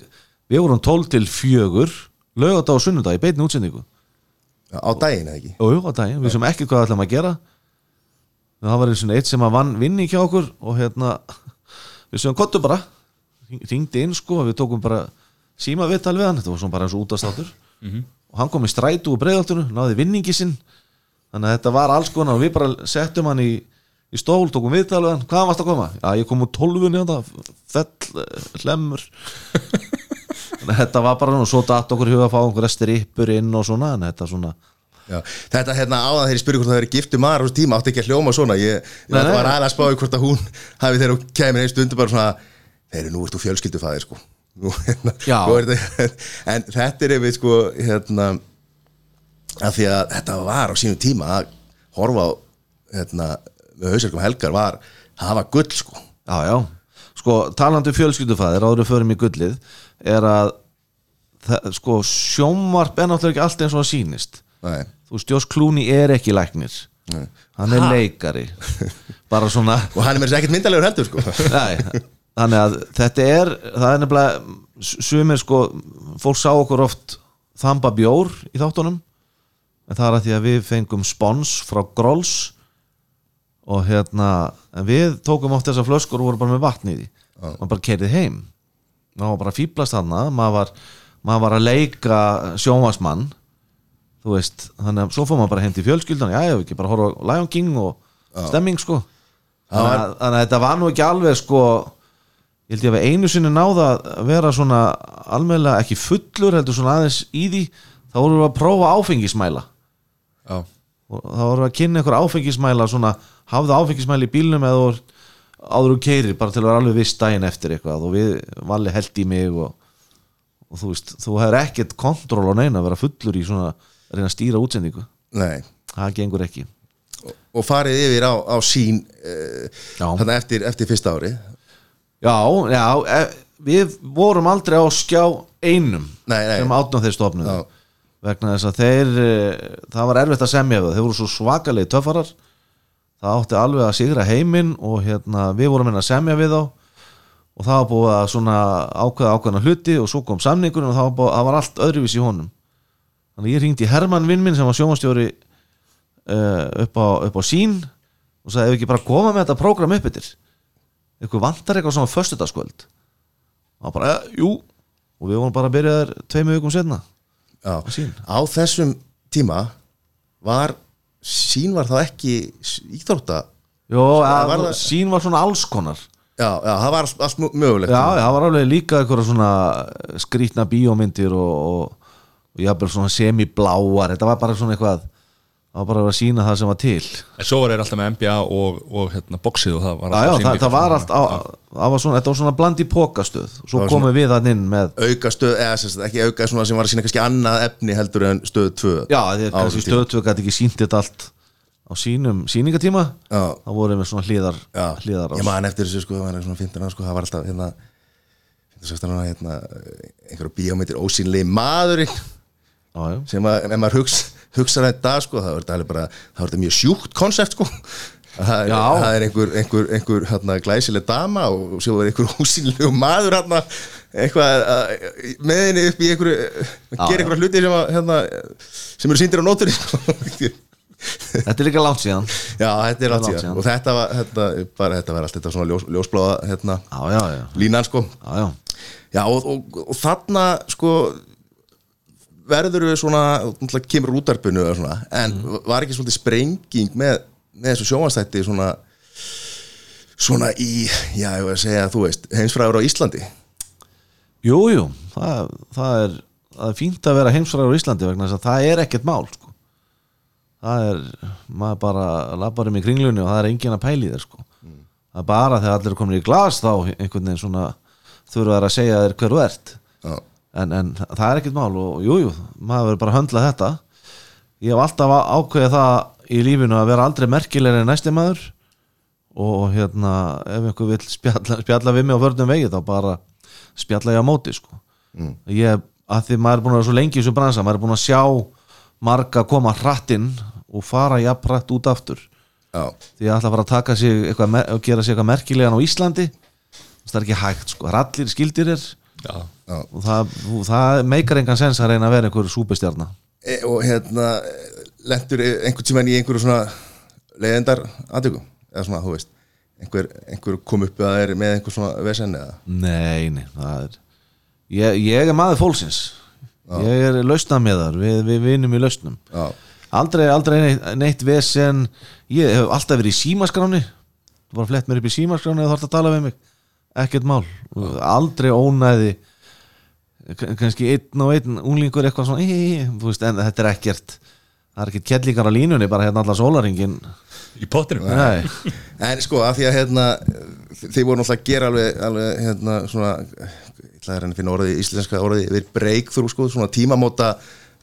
við vorum 12 til fjögur lögadag og sunnudag í beinni útsendingu. Já, á daginn eða ekki? Og jú, á daginn, við sem ekki hvað ætlum að gera. Það var eins og eitt sem að vann vinni hjá okkur og hérna við sögum kottu bara. Ringdi inn sko og við tókum bara síma viðtal við hann, þetta var svona bara eins og útastáttur og hann kom í strætu úr breiðaltunu náði vinningi sinn þannig að þetta var alls konar og við bara settum hann í, í stól, tókum viðtal við hann. Hvaðan varst að koma? Já, ég kom úr tólfunni þetta fell, eh, hlemmur. Þetta var bara nú, svo datt okkur huga að fá einhverja strippur inn og svona en þetta svona Já, þetta hérna áðan þegar ég spurði hvort það verið giftu maður á þessu tíma átti ekki að hljóma svona. Ég, ég Nei, var aðeins að spáði hvort að hún hafi þegar hún kemur einn stundu bara svona þeir nú ert þú fjölskyldufæðir sko. Nú, hérna, þetta, en þetta er einmitt sko hérna að því að þetta var á sínum tíma að horfa á hérna, með hausarkum helgar var það var gull sko. Já, já, sko talandi um fjölskyldufæðir áður förum í gullið er að það, sko sjónvarp er náttúrulega ekki allt eins og það sýnist. Nei. þú Jós Klúni er ekki læknir. Nei. hann er leikari. Bara svona og hann er með þess ekkert myndalegur heldur sko. Nei, þannig að þetta er það er nefnilega sumir sko, fólk sá okkur oft þamba bjór í þáttunum en það er að því að við fengum spons frá Grolls og hérna við tókum oft þessar flöskur og vorum bara með vatn í því. Maður bara kerið heim. Maður var bara að fýblast þarna maður var, maður var að leika sjónvarsmann þú veist, þannig að svo fór maður bara heim til fjölskyldan já, ég hef ekki bara horfa á Lion King og stemming sko. Þannig að, þannig að þetta var nú ekki alveg sko ég held ég að við einu sinni náða að vera svona almennilega ekki fullur heldur svona aðeins í því þá vorum við að prófa áfengismæla Já, og þá vorum við að kynna einhver áfengismæla svona hafðu áfengismæli í bílnum eða áður þú keirir bara til að vera alveg viss daginn eftir eitthvað. Og við valli held í mig og, og þú veist, þú hefur ekkert kontról á neina að vera fullur í svona að reyna að stýra útsendingu. Nei. það gengur ekki. Og, og farið yfir á, á sín þannig eftir, eftir fyrsta ári Já, já, e, við vorum aldrei á skjá einum Nei, nei. sem átnum þeir stofnum. Vegna þess að þeir e, það var erfitt að semja það. þeir voru svo svakalegi töffarar. Það átti alveg að sigra heiminn og hérna, við vorum inn að semja við þá. Og það var búið að svona ákveða ákveðna hluti og svo kom samningurinn og það var, búið, það var allt öðruvís í honum. Þannig ég hringdi í Hermann vinn minn sem var sjómanstjóri uh, upp, á, upp á sín og sagði ef ekki bara koma með þetta prógram upp yfir eitthvað vantar eitthvað svona föstudagskvöld? Og bara, eh, jú. Og við vorum bara að byrja þær tveimu vikum setna Já. Á þessum tíma var sín var þá ekki íþrótta Jó, var að, það- sín var svona alls konar. Já, já, það var allt, mögulegt. Já, já, það var alveg líka eitthvað svona skrítna bíómyndir og, og, og jafnvel svona semibláar þetta var bara svona eitthvað það var bara að sína það sem var til. En svo var þeir alltaf með NBA og, og hérna, boxið og það var Já, já, alltaf það, það var líka allt á, það var svona, þetta var svona bland í pókastöð svo Það komum við þann inn með auka stöð, eða sem sagt, ekki auka svona sem var að sína kannski annað efni heldur en stöð 2 Já, því að kannski stöðtvögg gæti ekki sínt þetta allt á sínum sýningatíma Já. þá vorum við svona Já, hlýðar ég man eftir þessu sko, það var svona 15 ára sko, það var alltaf hérna, 15, ára, hérna einhverju bíómyndir ósýnlegi maðurinn já, já. sem að, ef maður hugsa, hugsa það í dag sko, það þetta alveg bara, það þetta mjög sjúkt konsept sko. Það er, það er einhver, einhver, einhver hérna, glæsileg dama og svo er einhver ósýnlegu maður hérna, eitthvað að- með henni upp í einhverju gera einhverja hluti sem, að, hérna, sem eru síndir á nótur sko. Þetta er líka langt síðan. Já, þetta er langt síðan. síðan. og þetta var, þetta, bara, þetta var allt þetta svona ljós, ljósbláða hérna, línan sko. Já, já. Já, og, og, og þarna sko verður við svona kemur útarpinu svona, en var ekki svolítið sprenging með, með þessu sjónvastætti svona svona í, já, ég var að segja þú veist, heimsfræður á Íslandi? Jú, jú, það, það, er, það er fínt að vera heimsfræður á Íslandi vegna þess að það er ekkert mál sko. það er maður bara labbar um í kringlunni og það er engin að pæli þér sko. það er bara þegar allir er komin í glas þá einhvern veginn svona þurfa þær að segja þér hver þú ert. Já, en, en það er ekkert mál og jú, jú, maður verður bara að höndla þetta. Ég hef alltaf ákveðið það í lífinu að vera aldrei merkilegri en næsti maður. Og hérna ef einhver vill spjalla, spjalla við mig á vörnum vegi þá bara spjalla ég á móti sko. ég, að því maður er búin að vera svo lengi í þessu bransa, maður er búin að sjá marga koma hrattinn og fara jafnrætt út aftur. Já, því að að fara að taka sig eitthvað, gera sig eitthvað merkilegan á Íslandi. Það er ekki hægt sko, allir skildir er. Og það, það meikar engan sens að reyna að vera einhver súpestjarna E, og hérna lendur einhvern tímann í einhverju svona leiðendar aðtöku eða svona, þú veist einhver, einhver kom upp að það er með einhver svona vesen eða? Nei, nei, það er Ég, ég er maður fólksins. Ég er lausnameðar, við, við vinum í lausnum. Já, Aldrei, aldrei neitt, neitt vesen. Ég hef alltaf verið í símaskráni Þú bara flett mér upp í símaskráni og þú þarft að tala við mig Ekkert mál. Aldrei ónæði kannski einn og einn unglingur eitthvað svona í, veist, en þetta er ekkert það er ekkert kellingar á línunni bara hérna allar sólaringin Í pottinu Nei, En sko, af því að hérna þið voru náttúrulega að gera alveg, alveg hérna svona ég ætla að að finna orðið, íslenska orðið yfir breakthrough sko, svona tímamóta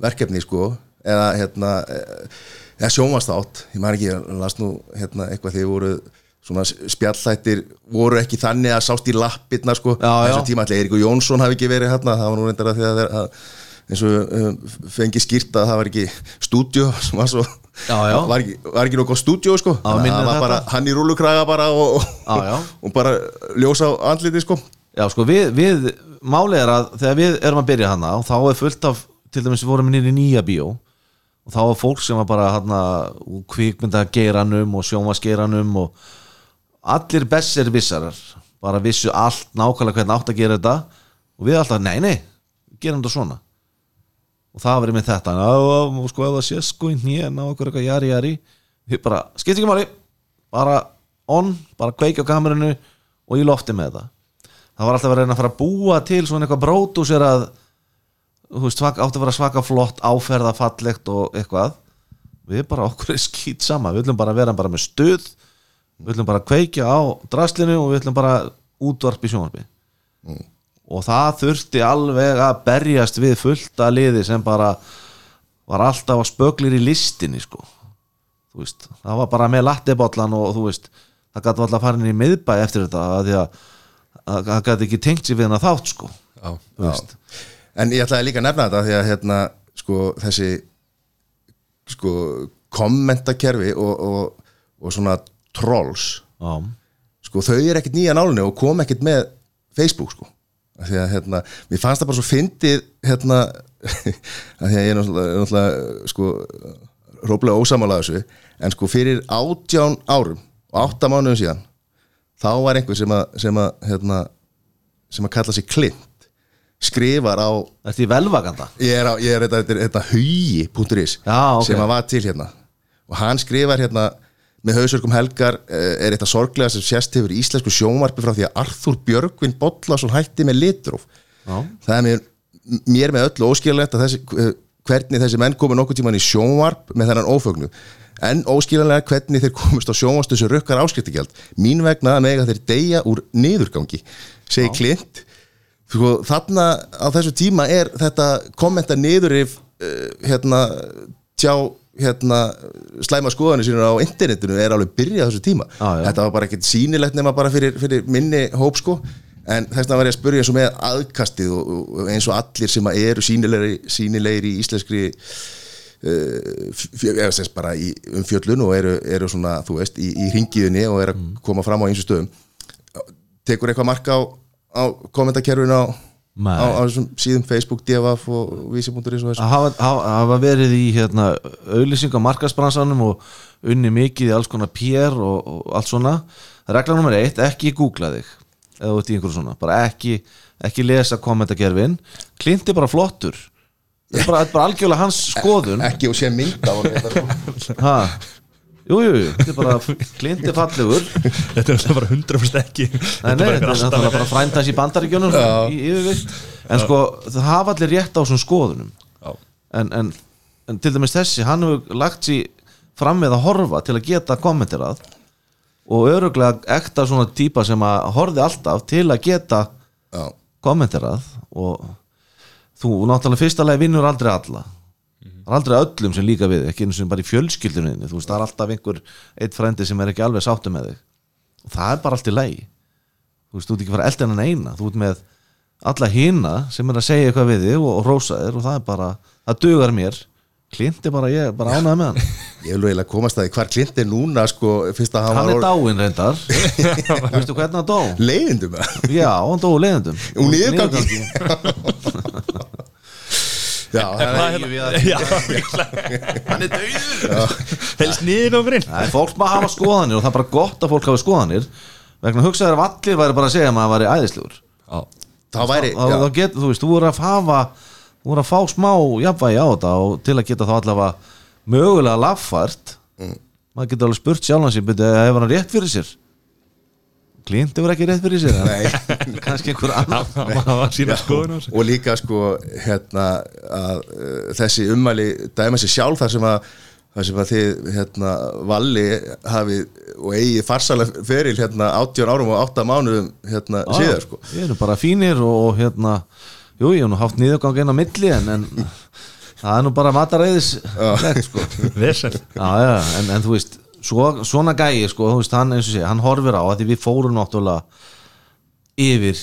verkefni sko, eða hérna eh, eða sjónvastátt, ég maður ekki ég las nú hérna eitthvað þið voru svona spjallþættir voru ekki þannig að sást í lappirna sko. Já, já. þessu tíma allir Eiríkur Jónsson hafi ekki verið hérna, það var nú reyndar að því að, þeir- að eins og um, fengi skýrt að það var ekki stúdíu sem var svo Já, já. var ekki, var ekki nokkuð stúdíu sko. Já, það bara hann í rúlukraga bara og, og, og bara ljósa á andliti sko. Já, sko, við, við málið er að þegar við erum að byrja hana og þá er fullt af, til dæmis við vorum nýri nýja bíó og þá er fólk sem var bara hana úr kvikmynda geiranum og sjónvaskeiranum og allir bessir vissarar bara vissu allt nákvæmlega hvernig átt að gera þetta. Og við alltaf, nei, nei, gerum þetta svona. Og það var með þetta. Og sko ef það sé sko í hnén á okkur eitthvað jari jari. Við bara, skipt ekki máli. Bara on, bara kveikja á kamerinu og í lofti með það. Það var alltaf að reyna að fara að búa til svona eitthvað brótusir að þú veist, svak, átti að vera svaka flott áferða fallegt og eitthvað. Við bara okkur er skýt sama. Við ætlum bara að vera bara með stuð við ætlum bara að kveikja á draslinu og við ætlum bara útvarp í sjónvarpi. Og það þurfti alveg að berjast við fullta liði sem bara var alltaf að spöglir í listinni sko. Þú veist, það var bara með lattibollan og þú veist, það gæti alltaf farin í miðbæ eftir þetta að því að að það gæti ekki tengt sér við hana þátt sko. Já, veist, En ég ætlaði líka að nefna þetta því að hérna, sko, þessi sko, kommentakerfi og, og, og svona trolls já, sko, þau er ekkert nýja nálunni og kom ekkert með Facebook sko því að hérna, mér fannst það bara svo fyndið hérna, að því að ég er náttúrulega, sko, róplega ósamála þessu en sko fyrir átján árum og átta mánuðum síðan þá var einhver sem að sem að, hérna, sem að kalla sig Clint skrifar á Ertu í velvaganda? ég er, á, ég er þetta, þetta, þetta hugi.is Já, ok. sem að var til hérna og hann skrifar hérna með hausverkum helgar eh, er þetta sorglega sem sést hefur í íslensku sjónvarpi frá því að Arþúr Björgvin Bollason hætti með litróf. Já. það er mér, mér með öllu óskiljanlegt að þessi, eh, hvernig þessi menn komu nokkuð tíman í sjónvarp með þennan ófögnu. En óskiljanlega hvernig þeir komust á sjónvarstu sem rukkar áskriftigjald mín vegna að mega þeir deyja úr niðurgangi segi Klint sko, þarna á þessu tíma er þetta kommenta niður ef uh, hérna tjá hérna slæma skoðanir sínur á internetinu er alveg byrjað þessu tíma já. þetta var bara ekkert sýnilegt nema bara fyrir, fyrir minni hóp sko en þess vegna var ég að spyrja eins og með aðkastið og, eins og allir sem eru sýnilegri, sýnilegri í íslenskri uh, eða sem sagt bara í umfjöllun og eru, eru svona, þú veist, í, í ringiðinni og eru að koma fram á eins og stöðum tekur eitthvað marka á, á kommentakerfinu á. Á, á þessum síðum Facebook, DFF og vísi.is og þessu. Að hafa, verið í hérna, auðlýsing á markasbransanum og unni mikið í alls konar PR og, og allt svona. Regla nummer eitt, ekki googla þig eða ert í einhverju svona, bara ekki ekki lesa kommentakerfin. Klint er bara flottur. Þetta er bara, bara algjörlega hans skoðun. Ekki og sé mynd á hann ha. jú, þetta er bara Klint er fallegur. Þetta er bara 100% ekki. Nei, nei, þetta er náttúrulega bara frændans í yfirvikt en sko, það hafa allir rétt á svona skoðunum. En, en, en til dæmis þessi, hann hefur lagt sér fram með að horfa til að geta kommenterað og öruglega ekta svona típa sem að horfi alltaf til að geta kommenterað og þú náttúrulega fyrsta leið vinnur aldrei alla það er aldrei öllum sem líka við ekki eins og bara í fjölskyldunni þú veist, það er alltaf einhver eitt frændi sem er ekki alveg sáttu með þig. Og það er bara allt í leið þú veist, þú ert ekki fara eldan en eina þú ert með alla hina sem er að segja eitthvað við þig og, og rósa þér og það er bara, það dugar mér. Klint er bara, ég bara ánægð með hann. Ég vil eiginlega komast að því hvar Klint er núna sko, fyrst að hann, hann er var dáinn reyndar. Veistu hvernig hann dó? leiðindum já, hann dó Úr niðurgangi. Já, það er Hvað hérna? Já, hann er dauður. Helst niður á fyrir Nei, fólk má hafa skoðanir og það er bara gott að fólk hafa skoðanir. Vegna hugsaður ef allir væri bara að segja að maður væri æðislegur. Já, það væri þá, já, þá get, þú veist, þú voru að hafa þú voru að fá smá jafnvægi á þetta og til að geta þá allavega mögulega laffært maður getur alveg spurt sjálfan sér byrju, hefur hann rétt fyrir sér? Klint hefur ekki rétt fyrir sér Nei. kannski einhver annar. Það var sína skoðun á sig og líka sko hérna að uh, þessi ummæli dæma sér sjálf þar sem að þar sem að þið hérna valli hafi og eigi farsalega feril hérna 18 árum og 8 mánuðum hérna síðar sko. Við erum bara fínir og, og hérna Jú, ég hef nú haft nýðugang inn á milli en, en það er nú bara mataræðis sko. Já, já, en, en þú veist svo, svona gæi, sko, veist, hann sé hann horfir á að því við fórum náttúrulega yfir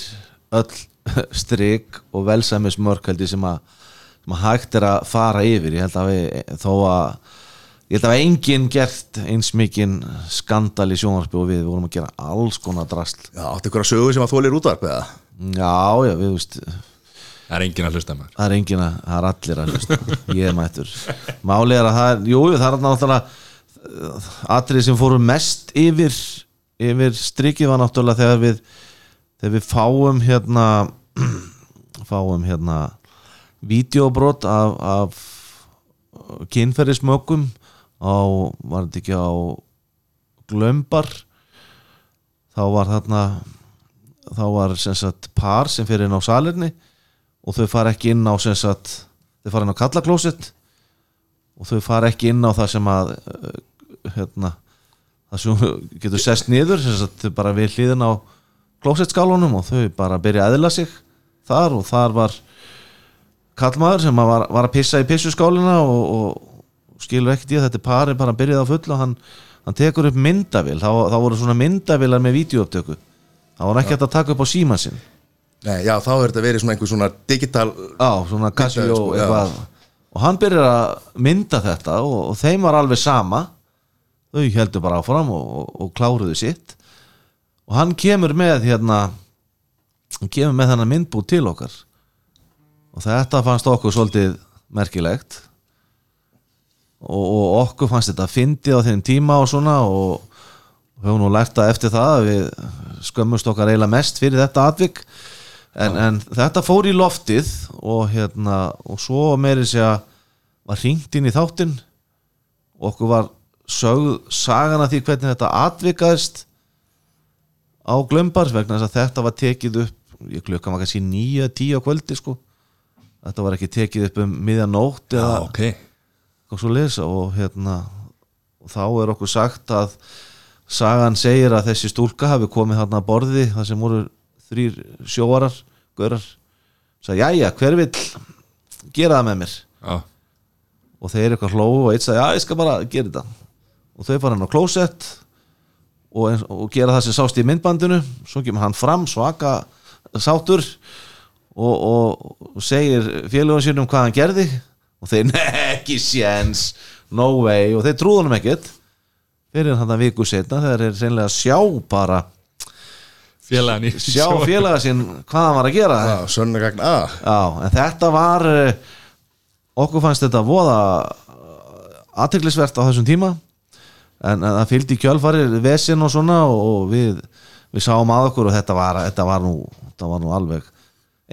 öll strik og velsæmis mörkaldi sem að, sem að hægt er að fara yfir, ég held að við þó að ég held að við enginn gert eins mikinn skandal í sjónvarsby og við vorum að gera alls konar drasl. Já, áttu ykkur að sögu sem að þólir útvarp eða? Já, já, við veist Það er enginn að hlusta maður. það er enginn að, það er allir að hlusta. Ég er mættur. Máli er að það er, jú, jú, það er náttúrulega atrið sem fóru mest yfir yfir strikið var náttúrulega þegar við þegar við fáum hérna fáum hérna vídeobrot af, af kynferðismökum á, var þetta ekki á glömbar þá var þarna þá var sem sagt par sem fyrir inn á salerni og þau fara ekki inn á sem sagt, þau fara inn á kallaklósett og þau fara ekki inn á það sem að uh, hérna það sem getur sest niður sem sagt, bara við hlýðin á klósettskálunum og þau bara byrja að eðla sig þar og þar var kallmaður sem var, var að pissa í pissuskálina og, og skilur ekkert í að þetta par er bara að byrja á full og hann, hann tekur upp myndavél. Þá, þá voru svona myndavélar með vídeouptöku þá var ekki hægt að taka upp á síma sinn. Nei, já, þá er þetta verið svona einhver svona digital á, svona Casio Myndavél, sko, já. eitthvað. Og hann byrjar að mynda þetta og, og þeim var alveg sama. Þau heldur bara áfram og, og, og kláruðu sitt og hann kemur með hérna hann kemur með þennan myndbúð til okkar. Og þetta fannst okkur svolítið merkilegt. Og, og okkur fannst þetta fyndið á þeim tíma og svona og við höfum nú lært að eftir það að við skömmust okkar eiginlega mest fyrir þetta atvik. En, en þetta fór í loftið og hérna og svo meiri sé að var hringt inn í þáttinn. Og okkur var sögð sagan að því hvernig þetta atvikaðist á glömbars vegna þess að þetta var tekið upp ég klukkan var kannski nýja, tíu á kvöldi sko. Þetta var ekki tekið upp um miðjanótt eða Já, ok. og svo lesa og hérna og þá er okkur sagt að sagan segir að þessi stúlka hafi komið þarna að borði það sem voru þrýr sjóarar görar, sagði jæja, hver vill gera það með mér? Já, og þeir eitthvað hlóu og eitt sagði, já, ég skal bara gera þetta. Og þau fara hann á klósett og, og gera það sem sást í myndbandinu. Svo kemur hann fram svaka sátur og, og, og segir félagunum sínum hvað hann gerði. Og þeir, nei, ekki séns no way, og þeir trúðu hann ekkert. Fyrir hann það viku setna þegar þeir reynilega að sjá bara félagan í sjá félaga sinn hvað hann var að gera. Já, Já, en þetta var eh, okkur fannst þetta voða aðteglisvert á þessum tíma en, það fylgdi í kjölfarið vesinn og svona og við, við sáum að okkur og þetta var, þetta var, nú, þetta var nú alveg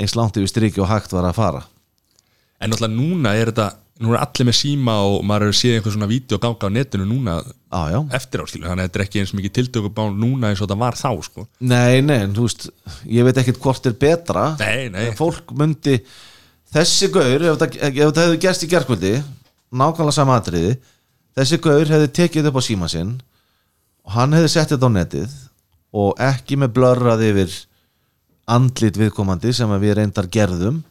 eins langt yfir striki og hægt var að fara. En náttúrulega núna er þetta Nú er allir með síma og maður hefur séð einhver svona vídeo ganga á netinu núna já, eftir áskilu Þannig að þetta er ekki eins mikið tiltökubán núna eins og þetta var þá sko. Nei, nei, þú veist ég veit ekkert hvort er betra Nei, nei. Fólk myndi þessi gaur, ef þetta hefði gerst í gerkvöldi nákvæmlega sama atriði þessi gaur hefði tekið upp á síma sinn og hann hefði sett þetta á netið og ekki með blörrað yfir andlit viðkomandi sem við reyndar gerðum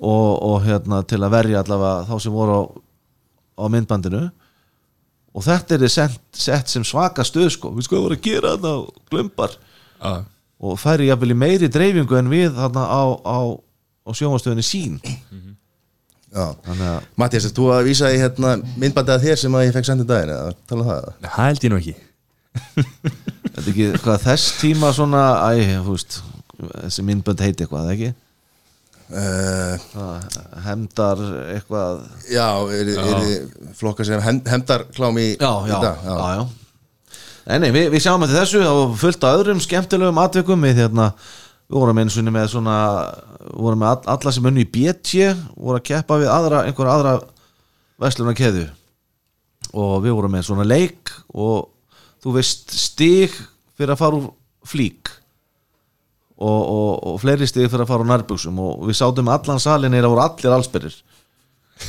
og, og hérna til að verja allavega þá sem voru á, á myndbandinu. Og þetta er sett, sett sem svaka stöð sko, við skoðum að gera þetta og glömbar Já, og færi jafnvel í meiri dreifingu en við þarna á, á, á sjónvastöðinni sín Mattias, þú að vísa í hérna myndbandið að þér sem að ég fekk sendið daginn eða tala um það? Það held ég nú ekki. Þetta er ekki hvað þess tíma svona æ, þú veist, þessi myndbönd heiti eitthvað, ekki? Uh, Það hemdar eitthvað. Já, er, er, er flokka sem hem, hemdarklám í, já, í já, dag já, já. Nei, nei, við, við sjáum eftir þessu og fullt af öðrum skemmtilegum atvikum við hérna, við vorum eins og með svona, vorum með all- alla sem unni í BT, voru að keppa við aðra, einhverja aðra vesluna keðu og við vorum með svona leik og þú veist stig fyrir að fara úr flík og, og, og fleiri stig fyrir að fara á nærbuxum og við sátum allan salin að voru allir allsbyrrir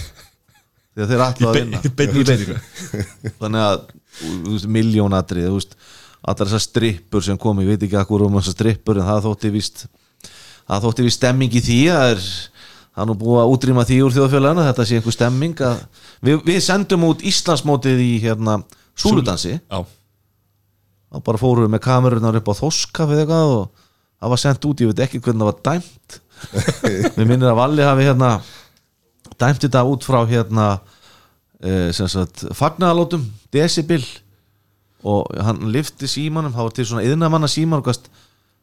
þegar þeir ætlaðu að vinna. í beinni þannig að miljónatrið þú veist, allar þessar strippur sem kom ég veit ekki akkur um þessar strippur en það þótti víst það þótti víst stemming í því það er, það er nú búið að útrýma því úr þjóðfélaginu þetta sé einhver stemming að, við, við sendum út Íslandsmótið í hérna súludansi. Já, og bara fórum við með kamerunar upp á þoskaf eða eitthvað og það var sendt út, ég veit ekki hvernig það var dæmt. Við minnir að Valli hafi hérna dæmt þetta út frá hérna e, sem sagt fagnarlótum, decibel og hann lifti símanum, það var til svona yðnamanna síman og gast,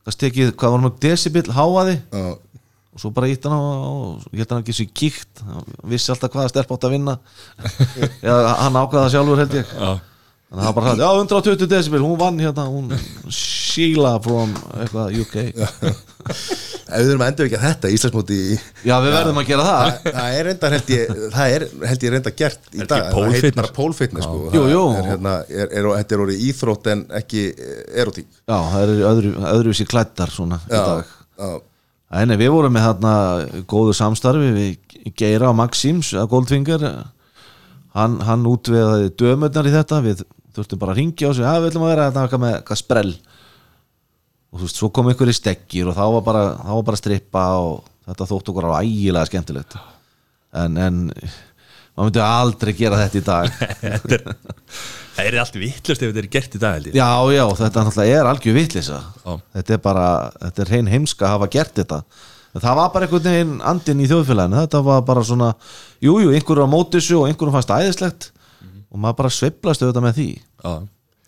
gast tekið, hvað var mjög decibel háaði Já, og svo bara ítt hann á og ég held að hann ekki svo kíkt. Hann vissi alltaf hvaða stelp átt að vinna. Eða hann ákvaða það sjálfur held ég. Já, Þannig að það bara sagði, já 120 decibel, hún vann hérna, hún Sheila from eitthvað UK ef við erum að endur ekki að þetta Íslandsmóti í Já, við verðum að gera það. Það, það er reyndar held ég það er held ég reyndar gert í Er dag. Það heitir fitness? bara pólfitness sko. Jú, jú. Er, hérna, er, er, þetta er orðið íþrótt en ekki erotík Já, það eru öðru, öðruvísi klættar svona í já, dag. já, Æ, nei, við vorum með þarna góðu samstarfi við Geira og Maxims að Goldfinger. Hann, hann útveðaði dömurnar í þetta. Við þurftum bara að ringja á sig. Að við ætlum að vera þetta með eitthvað sprell og þú veist, svo kom ykkur í stekkir og þá var bara, þá var bara strippa og þetta þótt okkur á ægilega skemmtilegt. En, en maður myndi aldrei gera þetta í dag. Þetta er Það er allt vittlust ef þetta er gert í dag held ég. Já, já, þetta er algjör vitlisa Já. Þetta er bara, þetta er hrein heimska að hafa gert þetta. En Það var bara einhvern veginn andinn í þjóðfélaginu. Þetta var bara svona, jú, jú, einhverju á mótissu og einhverju fannst æðislegt. Og maður bara sveiflast auðvitað með því. Já.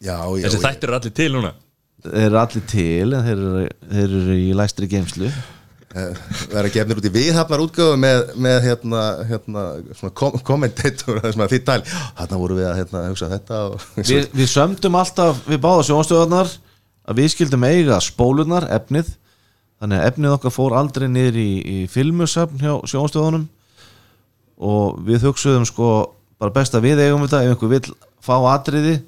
já, já Þessi já. þættir eru allir til núna Þeir eru allir til en þeir eru, þeir eru í læstri geimslu Eh, vera gefnir út í viðhafnar útgöfu með, með hérna, hérna kom kommentator að þarna voru við að hérna, hugsa þetta og, Vi, Við sömdum alltaf við báða sjónstöðarnar að við skildum eiga spólunar, efnið. Þannig að efnið okkar fór aldrei niður í, í filmusöfn hjá sjónstöðunum og við hugsuðum sko bara best að við eigum þetta. Ef einhver vill fá atriði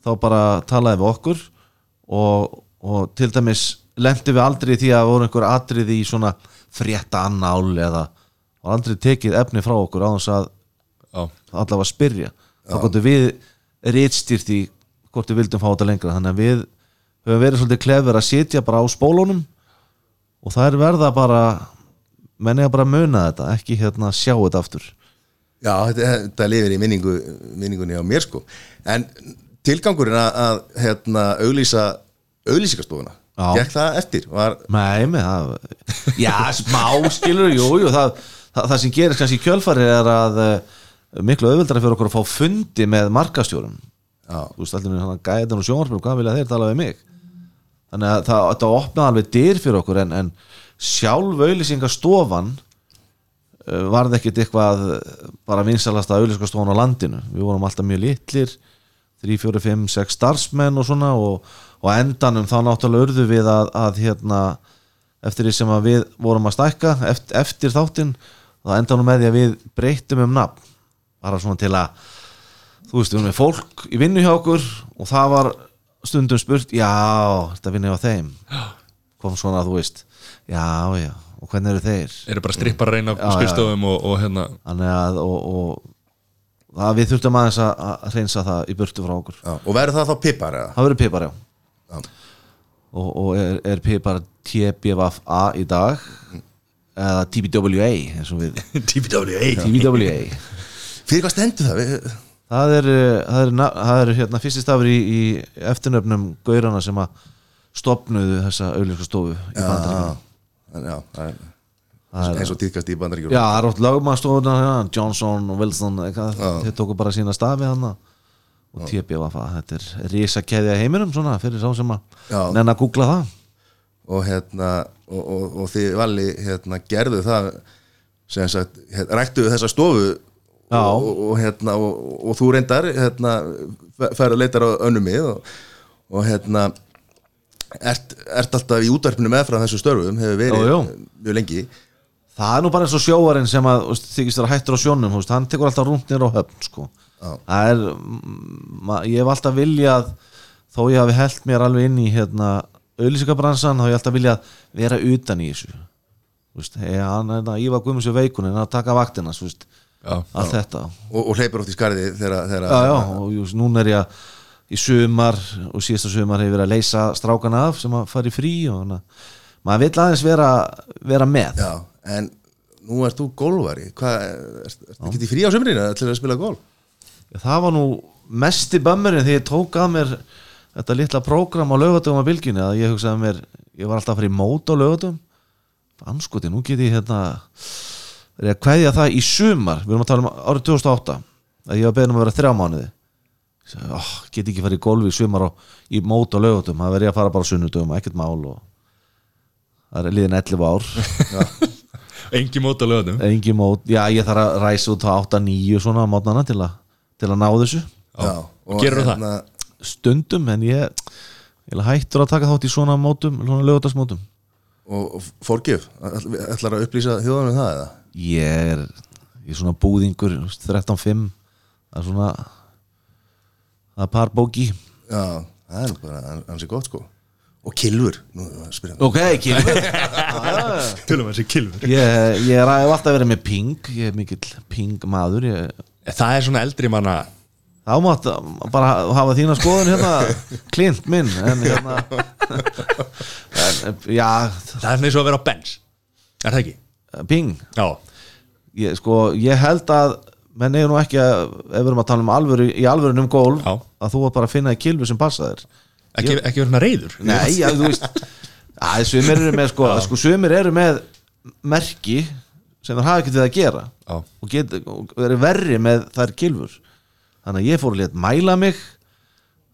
þá bara talaði við okkur og, og til dæmis lendi við aldrei því að voru einhver atriði í svona frétta annál eða og aldrei tekið efni frá okkur á þess að Já, allavega spyrja. Þá gotum við rítstýrt í hvort við vildum fá þetta lengra. Þannig að við höfum verið svolítið klefur að sitja bara á spólunum og það er verða bara menni að bara muna þetta ekki hérna sjá þetta aftur. Já, þetta, þetta lifir í minningu, minningunni á mér sko. En tilgangurinn að, að hérna, auglýsa auglýsingastofuna? Gekk það eftir? Var, Nei, með það Já, smá skilur, jú, jú það, það, það sem gerist kannski í kjölfari er að uh, miklu auðveldara fyrir okkur að fá fundi með markastjórum þú veist allir hann gæðan og sjónvarpum hvað vilja þeir tala við mig? Þannig að það, þetta opnaði alveg dyr fyrir okkur en, en sjálf auðlýsingastofan uh, varð ekkit eitthvað uh, bara vinsalasta auðlýsingastofan á landinu. Við vorum alltaf mjög litlir 3, 4, 5, 6 starfsmenn og svona og, og á endanum þá náttúrulega urðu við að, að hérna eftir því sem að við vorum að stækka eftir, eftir þáttinn þá endanum með því að við breytum um nafn. Bara svona til að þú veist, við erum með fólk í vinnu hjá okkur og það var stundum spurt já, þetta vinnu hjá þeim? Kom svona, þú veist já, já, og hvernig eru þeir? Eru bara strippar að reyna já, skrifstofum og, og hérna þannig að og, og það við þurftum aðeins að, að reynsa það í burtu frá okkur já, og verður það þá pippar eða? það verður pipar, já Já. og, og er, er pipar TBVA í dag eða TBWA TBWA TBWA fyrir hvað stendur það? Við, Það er, uh, það er, það er hérna, fyrsti stafur í, í eftirnöfnum gaurana sem að stopnuðu þessa auðlíska stofu í bandaríkjum. já, já, er eins og týðkast í bandaríkjum Já, það er ótt lögmannstofuna hérna, Johnson og Wilson þeir tóku bara sína stafi hann og TBVF, þetta er risakeðja heiminum svona fyrir sá sem að nenn að googla það. Og hérna og, og, og þið vali hérna gerðu það sem sagt, hérna, ræktuðu þessa stofu og, og, hérna og, og þú reyndar hérna færðu leitar á önnum mið og, og hérna ert, ert alltaf í útvarpinu meðfram þessu störfum hefur verið mjög lengi Það er nú bara eins og sjóarinn sem að þykist vera hættur á sjónum, veist, hann tekur alltaf rúnt nýr á höfn, sko. Já. Er, ma, ég hef alltaf viljað, þó ég hafi held mér alveg inn í hérna auðlýsingabransan þá hef ég alltaf viljað vera utan í þessu veist, hey, hann er að Ívar Guðmunds við veikun en að taka vaktina þú veist, Já. þetta og, og hleypur oft í skarði þegar, þegar já, já, og just, núna er ég í sumar og síðasta sumar hefur verið að leysa strákana af sem að fara í frí og hana, maður vill aðeins vera, vera með Já, en nú ert þú ekki í frí á sömurinn til að spila golf? það var nú mesti bömmurinn þegar ég tók að mér þetta litla prógram á lögatum á bylginni að ég hugsaði að mér, ég var alltaf að fara í mót á lögatum anskoti, nú get ég hérna er ég að kveðja það í sumar. Við erum að tala um árið 2008 að ég var beðin um að vera þrjá mánuði. Ég oh, get ekki farið í golfi í sumar og í mót á lögatum, það verði að fara bara sunnudum, ekkert mál og það er liðin 11 ár Engi mót á löðum engi mót, já ég þarf að ræsa út á 8-9 svona mótnana til, til að ná þessu. Já, og Gerðu það? hérna, stundum en ég, ég er hættur að taka þátt í svona mótum, svona lögutarsmótum og, forgjöf, ætlar að upplýsa þjóðanum það eða? ég er ég er svona búðingur þú veist, 13-5 það er svona það er par bóki. Já, það er bara hansi gott sko og kilfur, ok, kýlur Tölum að þessi kilfur ég, ég er hef alltaf verið með ping ég er mikill ping maður. Ég, Það er svona eldri manna. Þá mátt bara hafa þína skoðun hérna klint minn en hérna en, já, Það er eins og að vera á bens Er það ekki? ping Já. Ég, sko, ég held að menn eigum nú ekki að ef við erum að tala um alvöru í alvörun um gólf Já. að þú var bara að finna í kilfu sem passa þér Ekki, ekki verið svona reyður Nei, já, þú veist að sumir eru með sko, sko sumir eru með merki sem það hafa ekkert við að gera Já. og, get, og verið verri með þær kilfur þannig að ég fór að leta mæla mig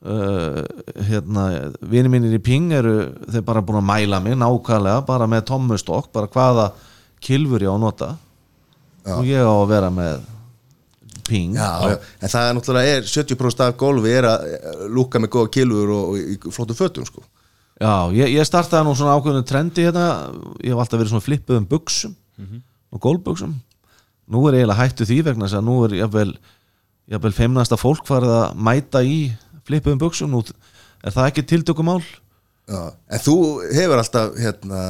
uh, hérna vini mínir í Ping eru þeir bara búin að mæla mig nákvæmlega bara með tommustokk, bara hvaða kilfur ég á að nota. Og ég á að vera með Ping. Já, en það er náttúrulega er 70% af golfi er að eh, lúka með góða kilfur og, og flottu fötum sko. Já, ég, ég startaði nú svona ákveðinu trendi hérna, ég hef alltaf verið svona flippuðum buksum og gólbuksum nú er eiginlega hættu því vegna þess að nú er jafnvel, jafnvel feimnasta fólk farið að mæta í flippuðum buksum, nú er það ekki tiltökumál? Já, en þú hefur alltaf hérna,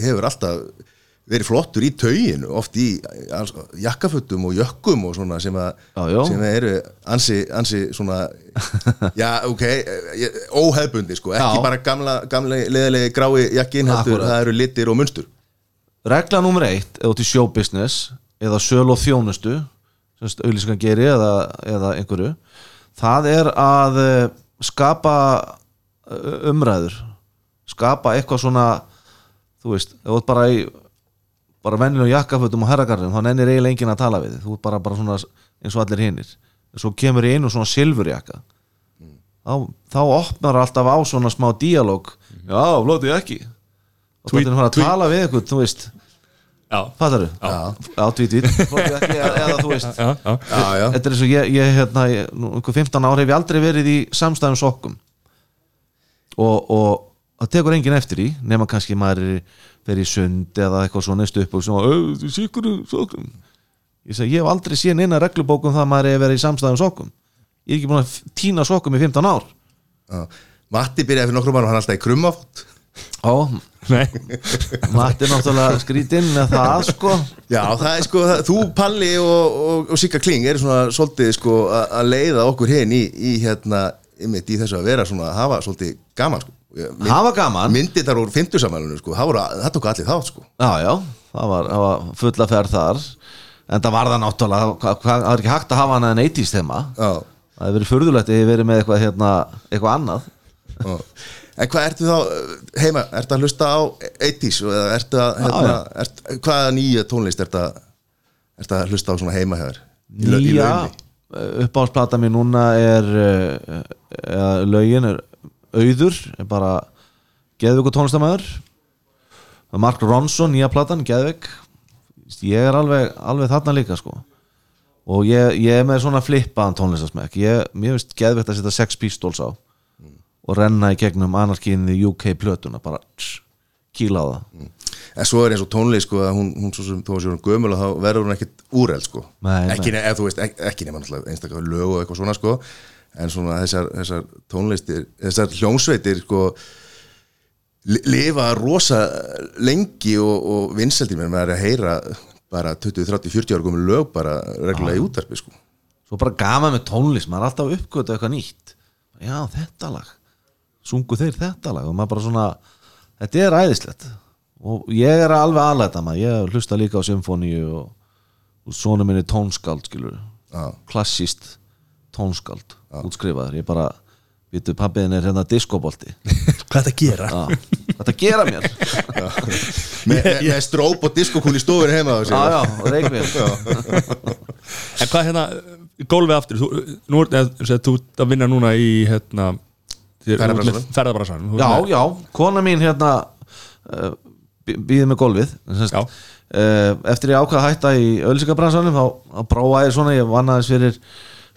hefur alltaf verið flottur í tauginu oft í alls, jakkafötum og jökkum og svona sem, að, Já, já. sem eru ansi, ansi svona já, ok, óhefbundi sko, ekki Já. bara gamla, gamla leðilegi grái jakkin heldur, Akkúrat. það eru litir og munstur Regla nummer eitt, eða í showbusiness eða söl og þjónustu sem auðlýsingan geri eða, eða einhverju það er að eh, skapa eh, umræður skapa eitthvað svona þú veist, þú ert bara í bara vennilegum jakkafötum og herragarðum þá nennir eiginlega enginn að tala við þig. Þú ert bara, bara svona eins og allir hinnir en svo kemur ég inn og svona silfurjakka. Þá, þá opnar alltaf á svona smá díalóg. Já, flóti ekki og Tweet- þú ert að tala við eitthvað, þú veist. Já. Fattaru? Já, tvít, tvít Flóti ekki, eða, þú veist. Já, já. Já, já, Þetta er eins og ég, ég hérna, ég, nú, einhver 15 ár hef ég aldrei verið í samstæðum sokkum. Og, og það tekur enginn eftir í nema kannski maður er verið í sund eða eitthvað svona neist upp og svona, síkur sokkum. Ég segi, ég hef aldrei séð neina reglubókum það að maður er verið í samstæðum sokkum. Ég er ekki búin að týna sokkum í 15 ár. Já. Matti byrjaði fyrir nokkrum árum, hann er alltaf í krummafót Ó, Nei. Matti er náttúrulega skrítinn með það sko. Já, það er sko, það, þú Palli og, og, og Sigga Kling eru svona svolítið sko að leiða okkur hinn í, í hérna, einmitt í þessu að vera svona að hafa svolítið gaman sko Mynd, Hafa gaman. Myndið þar úr fimmtusamælunum sko, það, það tók allir þátt sko. Já, já, það var, það var fulla ferð þar. En það var það náttúrulega það er ekki hægt að hafa en 80s þema. Já, það hefur verið furðulegt að ég verið með eitthvað, hérna, eitthvað annað. Já. En hvað ertu þá heima, ertu að hlusta á 80s og eða ertu að, hérna, ert, hvaða nýja tónlist ertu að, ertu að hlusta á heima hefur? Nýja uppáhaldsplata mér núna er uh, uh, lögin er auður er bara Geðvik og tónlistamæður Mark Ronson, nýja platan, Geðvik ég er alveg, alveg þarna líka sko. Og ég, ég er með svona flippaðan tónlistasmekk ég, mér finnst Geðvikt að setja Sex Pistols á. Og renna í gegnum anarkín í UK plötuna bara tss, kýla á það. En svo er eins og tónlist sko að hún, hún svo sem þú sér gömul og þá verður hún ekkit úreld sko. Nei, ekki, nei. ne, eða, þú veist, ekki, náttúrulega einstaklega lög og eitthvað svona sko en svona þessar, þessar tónlistir þessar hljómsveitir sko li- lifa rosa lengi og, og vinseldi mér. Maður er að heyra bara 20, 30, 40 ára komið lög bara reglulega í útarpi sko. Svo bara gaman með tónlist maður er alltaf að uppgöta eitthvað nýtt. Já þetta lag. Sungu þeir þetta lag? Og maður bara svona þetta er æðislegt. Og ég er alveg aðlæta maður. Ég hlusta líka á symfóníu og, og svona minni tónskáld skilur Já. klassíst tónskáld útskrifaður. Ég bara Vittu, pappiðin er hérna diskobolti. Hvað er þetta að gera? Já, Þetta gera mér? Me, me, með stróp og diskokúl í stofinu heima á Já, já, og reykvél En hvað hérna, gólfið aftur? Þú, nú er eða, þú ert að vinna núna í hérna. Ferðabrasanum Já, já, kona mín hérna uh, býði með golfið sem sagt, Já. uh, Eftir ég ákvað að hætta í ölsingabransanum þá, prófaði ég svona, ég vann aðeins fyrir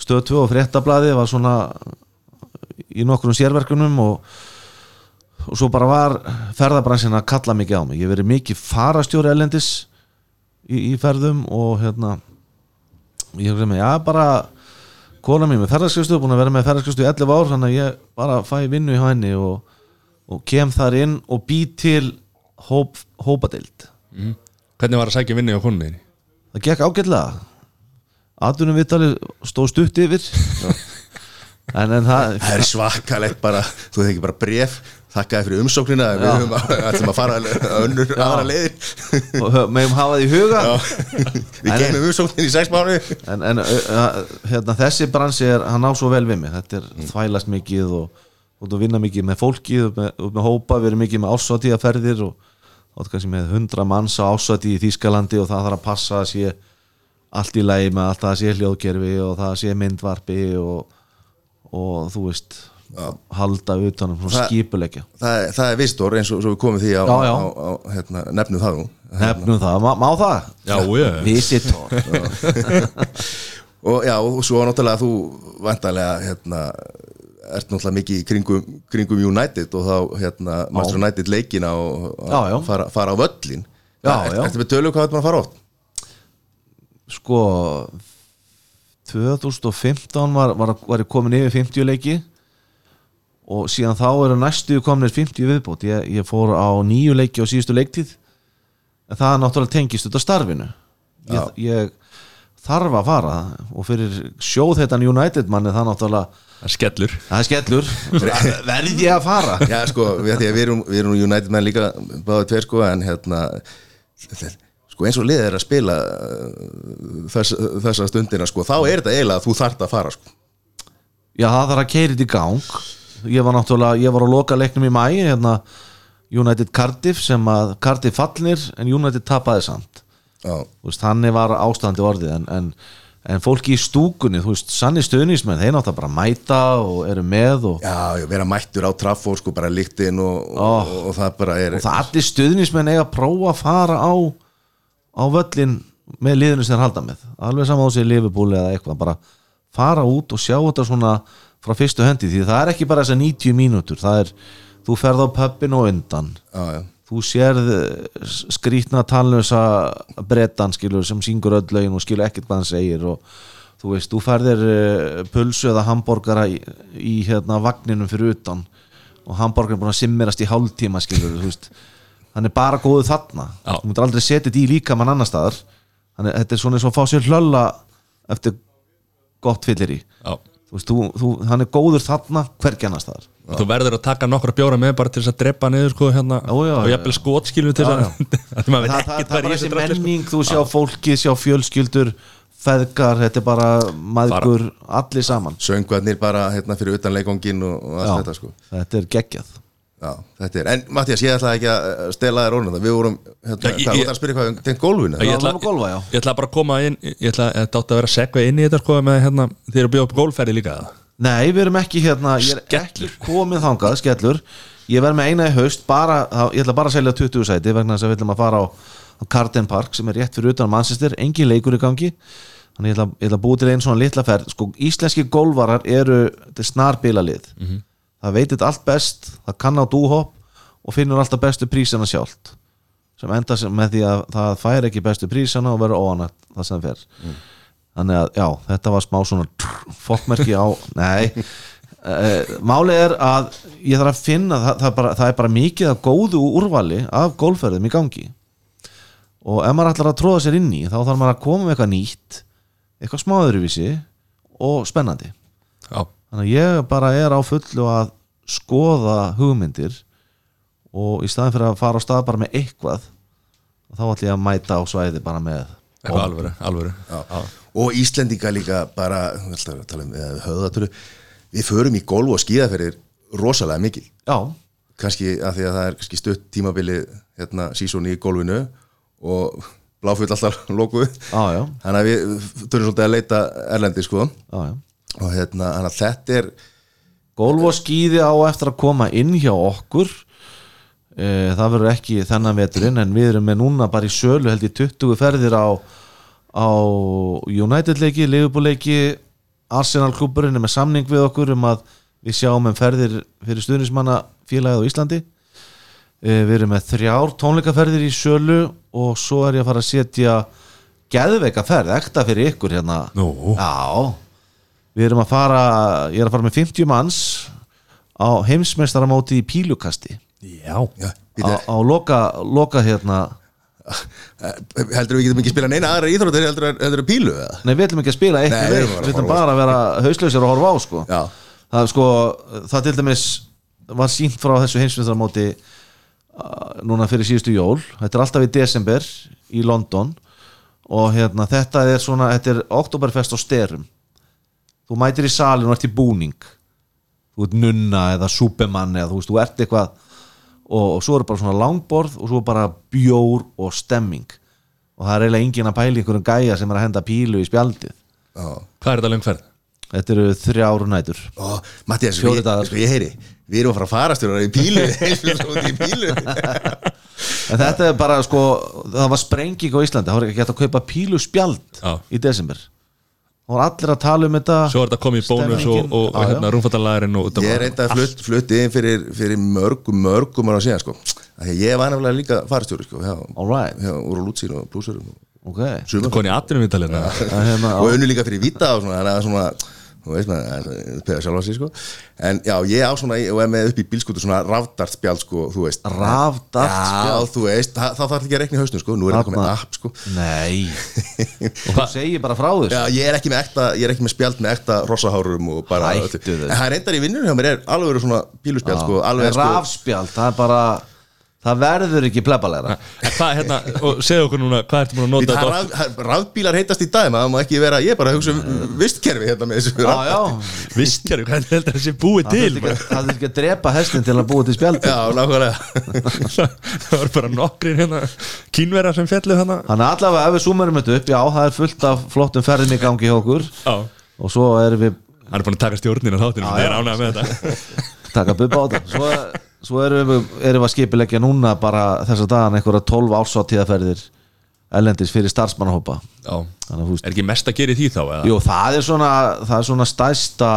stöð 2 og fréttablaði var svona í nokkrum sérverkunum og, og svo bara var ferðabransin að kalla mikið á mig. Ég verið mikið farastjóri elendis í, í ferðum og hérna ég hef með, já bara kona mín með ferðarskristu, búin að vera með ferðarskristu í 11 ár, þannig að ég bara fæ vinnu í henni og, og kem þar inn og bý til hóp, hópadeild. Hvernig var að sækja vinni á konunni? það gekk ágætlega aðunum viðtali stóð stutt yfir. En, en það Það er svakalegt bara, þú hefði ekki bara bref þakkaði fyrir umsóknina við Já. höfum að, fara önnur aðra leiðir. Og megum hafa það í huga. Við En- geymum umsóknin í sex mánu en, en hérna, þessi bransi er, hann á svo vel við mig. Þetta er þvælast mikið og, og þú vinna mikið með fólkið og með, og með hópa, við erum mikið með ásvatíðaferðir og kannski með hundra manns á ásvatíð í Þýskalandi og það þarf að passa að sé allt í lagi með allt það sé hljóðgerfi og það sé myndvarpi og, og þú veist halda utanum, svona Það- skipuleggja. það, það er vistor eins og svo við komum því á, Já, já. á, á hérna, nefnum það nú. Nefnum það, má, má það? Já, ég Visitor og já, og svo náttúrulega þú vantarlega hérna ert náttúrulega mikið í kringum, kringum United og þá hérna Master United leikina og Já, já. Fara, fara á völlin Já, Er- já. Ertu með tölu hvað þetta maður fara átt? Sko 2015 var, var, var ég komin yfir 50 leiki og síðan þá eru næstu kominir 50 viðbót. Ég, ég fór á nýju leiki á síðustu leiktíð en það er náttúrulega tengist út af starfinu. Ég, ég þarf að fara og fyrir sjóð þetta United manni það náttúrulega Það er skellur. Það er skellur. Verð ég að fara? Já, sko, við, við, erum, við erum United menn líka báðið tveir sko en hérna sko eins og liðið er að spila uh, þess, þessa stundina sko, þá er þetta eiginlega að þú þart að fara sko. Já, það þarf að keira þetta í gang. Ég var náttúrulega, ég var á loka leiknum í mæ hérna United Cardiff sem að Cardiff fallnir en United tapaði samt. Veist, þannig var ástandi orðið en, en, en fólki í stúkunni, þú veist, sannig stuðnismenn þeir náttúrulega bara mæta og eru með og, já, vera mættur á traffór sko, bara líktinn og, og, og, og það bara er og það allir stuðnismenn eiga að prófa að fara á á völlin með liðinu sem þeir halda með. Alveg saman á sig Liverpool eða eitthvað bara fara út og sjá þetta svona frá fyrstu hendi því það er ekki bara þessar 90 mínútur það er, þú ferð á pöppin og undan. Já, já. þú sérð eh, skrýtna tannlösa brettan skilur sem syngur öll lögin og skilur ekkert hvað hann segir og þú veist, þú ferðir uh, pulsu eða hambúrgara í, í hérna vagninum fyrir utan og hambúrgarinn er búin að simmirast í hálftíma skilur, þú veist hann er bara góðu þarna. Já. þú myndir aldrei setja þetta í líka mann annar staðar. Þannig að þetta er svona eins og að fá sér hlölla eftir gott fyllir í. Já. Þú veist, þú, þú, hann er góður þarna hvergi annar staðar. Þú verður að taka nokkra bjóra með bara til þess að drepa niður sko hérna. Já, já, og jafnvel skotskilur til þess að Því maður það, veit það, ekkert það hvað er í bara þessu þessi drasli sko. menning þú sjá fólki, sjá fjölskyldur feðgar, þetta er bara maður, allir saman. Söngvarnir bara hérna fyrir utan leikongin og, og allt þetta sko. Þetta er geggjað Já, þetta er, en Mattias, ég ætla ekki að uh, stela þér orðin við vorum, hérna, ég- hvað, ég- að spyrja hvað um tengt gólfinu Ég ætla, golfa, já. ég ætla bara að koma inn Ég ætla þetta átti að vera að segva inn í þetta sko með hérna Þeir eru að bjóða upp gólferði líka Nei, við erum ekki hérna, ég er ekki komið þangað, skellur. Ég verð með eina í haust, bara, þá- ég ætla bara að selja 20 sæti vegna þess að við ætlum að fara á, á Carden Park sem er rétt fyrir utan Manchester, engin leikur í gangi. Þannig ég ætla, ég ætla að búið til einn svona litla ferð. Sko, íslenski gólvarar eru, þetta er snarbila lið Það veit þetta allt best, það kann á dúhopp og finnur alltaf bestu prísana sjálft sem enda sem með því að það fær ekki bestu prísana og verður óanætt það sem fer. Þannig að já, þetta var smá svona fokkmerki á, nei. Uh, Málið er að ég þarf að finna það, það, er bara, það er bara mikið af góðu úrvali af golfferðum í gangi. Og ef maður ætlar að tróða sér inn í þá þarf maður að koma með eitthvað nýtt eitthvað smá öðruvísi og spennandi. Já, þannig að ég bara er á fullu að skoða hugmyndir og í staðin fyrir að fara á stað bara með eitthvað þá ætlum ég að mæta á svæði bara með eitthvað alvöru, alvöru. Já. og Íslendinga líka bara um höfðatölu við förum í golf og skíðaferðir rosalega mikil Já, kannski að því að það er stutt tímabili hérna sísón í golfinu og bláfull alltaf já, já, þannig að við þurfum svolítið að leita erlendi sko. Já, já. Og hérna þetta er Golf og skíði á eftir að koma inn hjá okkur. E, það verður ekki þennan veturinn en við erum með núna bara í sölu held í 20 ferðir á, á United leiki, Liverpool leiki Arsenal klúburinn er með samning við okkur um að við sjáum um ferðir fyrir stuðnismanna félagið á Íslandi. E, við erum með þrjár tónleikaferðir í sölu og svo er ég að fara að setja geðveika ferð, ekta fyrir ykkur hérna. Nú. Já Við erum að fara, ég er að fara með 50 manns á heimsmeistaramóti í pílukasti. Já. já, á, á loka, loka hérna. Heldur við getum ekki spila neina aðra íþróttir heldur, við pílu eða? Nei, við ætlum ekki að spila Nei, eitthvað við við, að ætlum bara að vera hauslausir og horfa á sko. Já, það, sko, það til dæmis var sínt frá þessu heimsmeistaramóti uh, núna fyrir síðustu jól. Þetta er alltaf í desember í London. Og hérna, þetta er svona þetta er oktoberfest á styrum þú mætir í salin og ert í búning. Þú ert nunna eða súpemann eða þú veist, þú ert eitthvað og, og svo er bara svona langborð og svo bara bjór og stemming. Og það er eiginlega engin að pæla í einhverjum gæja sem er að henda pílu í spjaldið. Já. Hvað er þetta löngferð? þetta eru þrjár nætur. Ó, Mattias, sko, ég heyri Við erum að fara að farastjóra í pílu. Í pílu. En þetta er bara sko það var sprenging á Íslandi, það var ekki hægt að kaupa pílu spjald Já. í desember það var allir að tala um þetta. Svo er þetta komið í bónus og, og, hérna og þetta Ég var- reynda að flutt, flutti inn fyrir, fyrir mörgum, mörgum ára síðan sko. Af því að Ég var nefnilega líka farastjóri sko, hjá Úr og Lútsín og Blúsurum og ok, sumar Koni aðtunum viðtalina það hérna, og unnu líka fyrir vita og svona, svona veist maður, peða sjálfa sig sko. En já, ég á svona, og er með upp í bílskutu svona rafdartspjald sko, þú veist. Rafdartspjald? Já, þú veist, það, það þarf ekki að rekna í hausnum sko, nú er það komið app sko. Nei. Og þú segir bara frá þessu? Já, ég er ekki með ekta, ég er ekki með spjald með ekta rossahárum og bara Hættu þessu. En það er reyndar í vinnunum hjá mér er alveg svona píluspjald sko, alveg en rafspjald, það er bara það verður ekki Hvað, hérna, og segðu okkur núna Hvað ertu búin að nota Það þetta raf, rafbílar heitast í dag, maður má ekki vera, ég er bara að hugsa um vistkerfi hérna með þessu já, raf- já, Vistjari, hvað heldur þessi búið það til? þurfti ekki, að- það þurfti ekki að drepa hestin til að búa til spjald Já, nákvæmlega. Það var bara nokkrin hérna kínverða sem fjallu hana þannig að allavega ef við súmerum þetta upp já, það er fullt af flottum ferðin í gangi hjá okkur. Já, og svo erum við hann er búin að taka stjórnina þáttinu Svo, erum, við, erum við að skipilegja núna bara þessa dagan einhverja 12 ársáttíðaferðir ellendis fyrir starfsmannahópa Já, þannig að þú veist er ekki mest að gera í því þá? Eða? Jú, það er svona, það er svona stæsta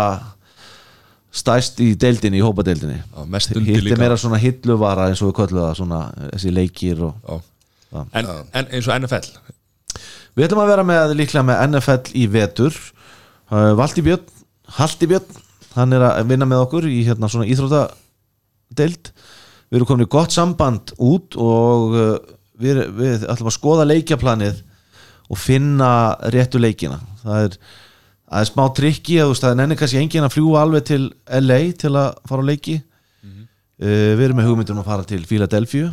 stæst í deildinni, í hópadeildinni Já, mest undir hitt líka. er meira svona hilluvara eins og við köllum það svona, þessi leikir og Já. Já. En, en eins og NFL við ætlum að vera með líklega með NFL í vetur uh, Valdi Björn, Haldi Björn hann er að vinna með okkur í hérna svona íþróttadeild við erum komin í gott samband út og uh, við, við ætlum að skoða leikjaplanið og finna réttu leikina. Það er, það er smá trikki að það er nenni kannski engin að fljúa alveg til LA til að fara á leiki. Uh, við erum með hugmyndum að fara til Philadelphia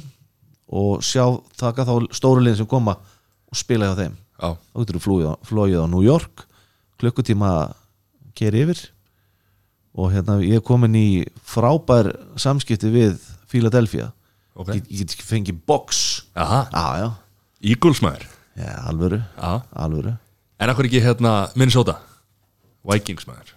og sjá taka þá stóru liðin sem koma og spila hjá þeim. Já, þá getur þú flóið, á New York. Klukkutíma keri yfir og hérna ég er komin í frábær samskipti við Philadelphia. Ok. Ég, ég fengið box. Maður. Já, alvöru. Alvöru, en akkur ekki hérna Minnesota? Vikings maður.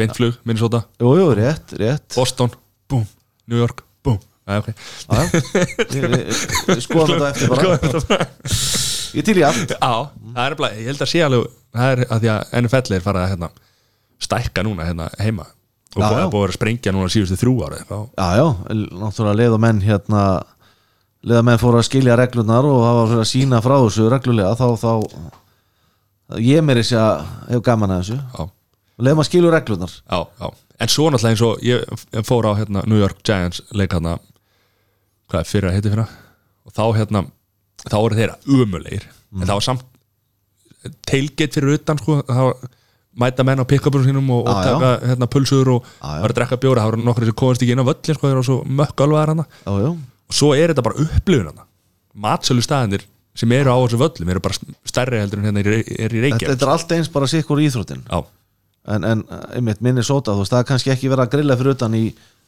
Beintflug, Minnesota, jú, jú, rétt, rétt. Boston Búm, New York, búm. Já, ok. Já, já. Við- við- við skoðum þetta eftir bara. Ég til í allt. Já, það er bara, ég held að sé alveg það er að því að NFL er farið að hérna, stækka núna hérna heima. Og búið að búið að sprengja núna síðustu þrjú ára þá, já, já, náttúrulega leið og menn hérna leið og menn fóru að skilja reglurnar og hafa að sína frá þessu reglulega þá, þá ég meiri sér að hef gaman að þessu. Já, og leið maður skilju reglurnar. Já, já. En svo náttúrulega eins og ég fór á hérna, New York Giants leik hérna hvað er fyrir að heiti fyrir og þá hérna þá voru þeirra umulegir en það var samt tailgate fyrir utan sko. Þá mæta menn á pick-upinu sínum og, og taka hérna pulsur og var að drekka bjóra, það voru nokkri sem komast ekki inn á völlin sko, þeir eru svo mökk já, já, og svo er þetta bara upplifun hana matsölu staðinir sem eru á þessu völlum eru bara stærri heldur en hérna er, er í Reykjavík. þetta er allt eins bara sikkur íþróttin. En, en einmitt minni sóta, þú veist, það er kannski ekki verið að grilla fyrir utan í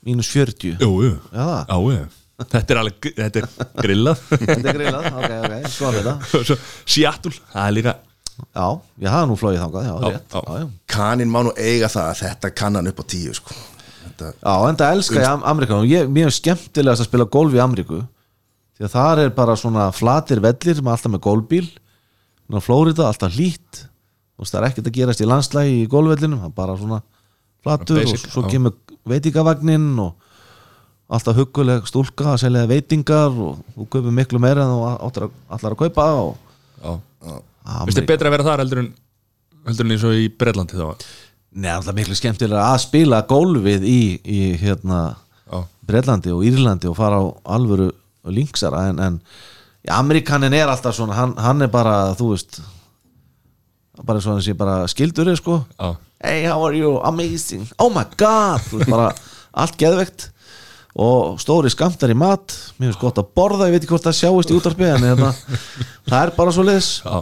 mínus 40 jú, jú, Já, það, já, Þetta er alveg, þetta er grillað. Þetta er grillað, ok, ok, svo er þetta Seattle, það er líka Já, ég hafa nú flóið þangað, já, Já, rétt já. Já, já. Kanin má nú eiga það að þetta kann hann upp á tíu sko. þetta, Já, en það elska ég Am Amerika og ég, mér er skemmtilegast að spila golf í Ameríku því að þar er bara svona flatir vellir með alltaf með golfbíl Flórida, alltaf hlýtt og það er ekkert að gerast í landslægi í golfvellinum það er bara svona flatur Basic, og svo já. kemur veitingavagnin og alltaf hugguleg stúlka að selja veitingar og þú kaupir miklu meira en þú allar að kaupa og Já Ameríka. Vist þið betra að vera þar heldur en heldur en eins og í Breitlandi þá? Nei, alltaf miklu skemmtilega að spila golfið í, í hérna Breitlandi og Írlandi og fara á alvöru linksara en, en ja, Amerikanin er alltaf svona hann, hann er bara, þú veist bara eins og hann sé bara skildur sko. Já, Hey, how are you? Amazing. Oh my god. Þú veist bara allt geðvegt og stóri skamtar í mat. Mér finnst gott að borða, ég veit ekki hvort það sjáist í útarpi en hérna, það er bara svo liðs já,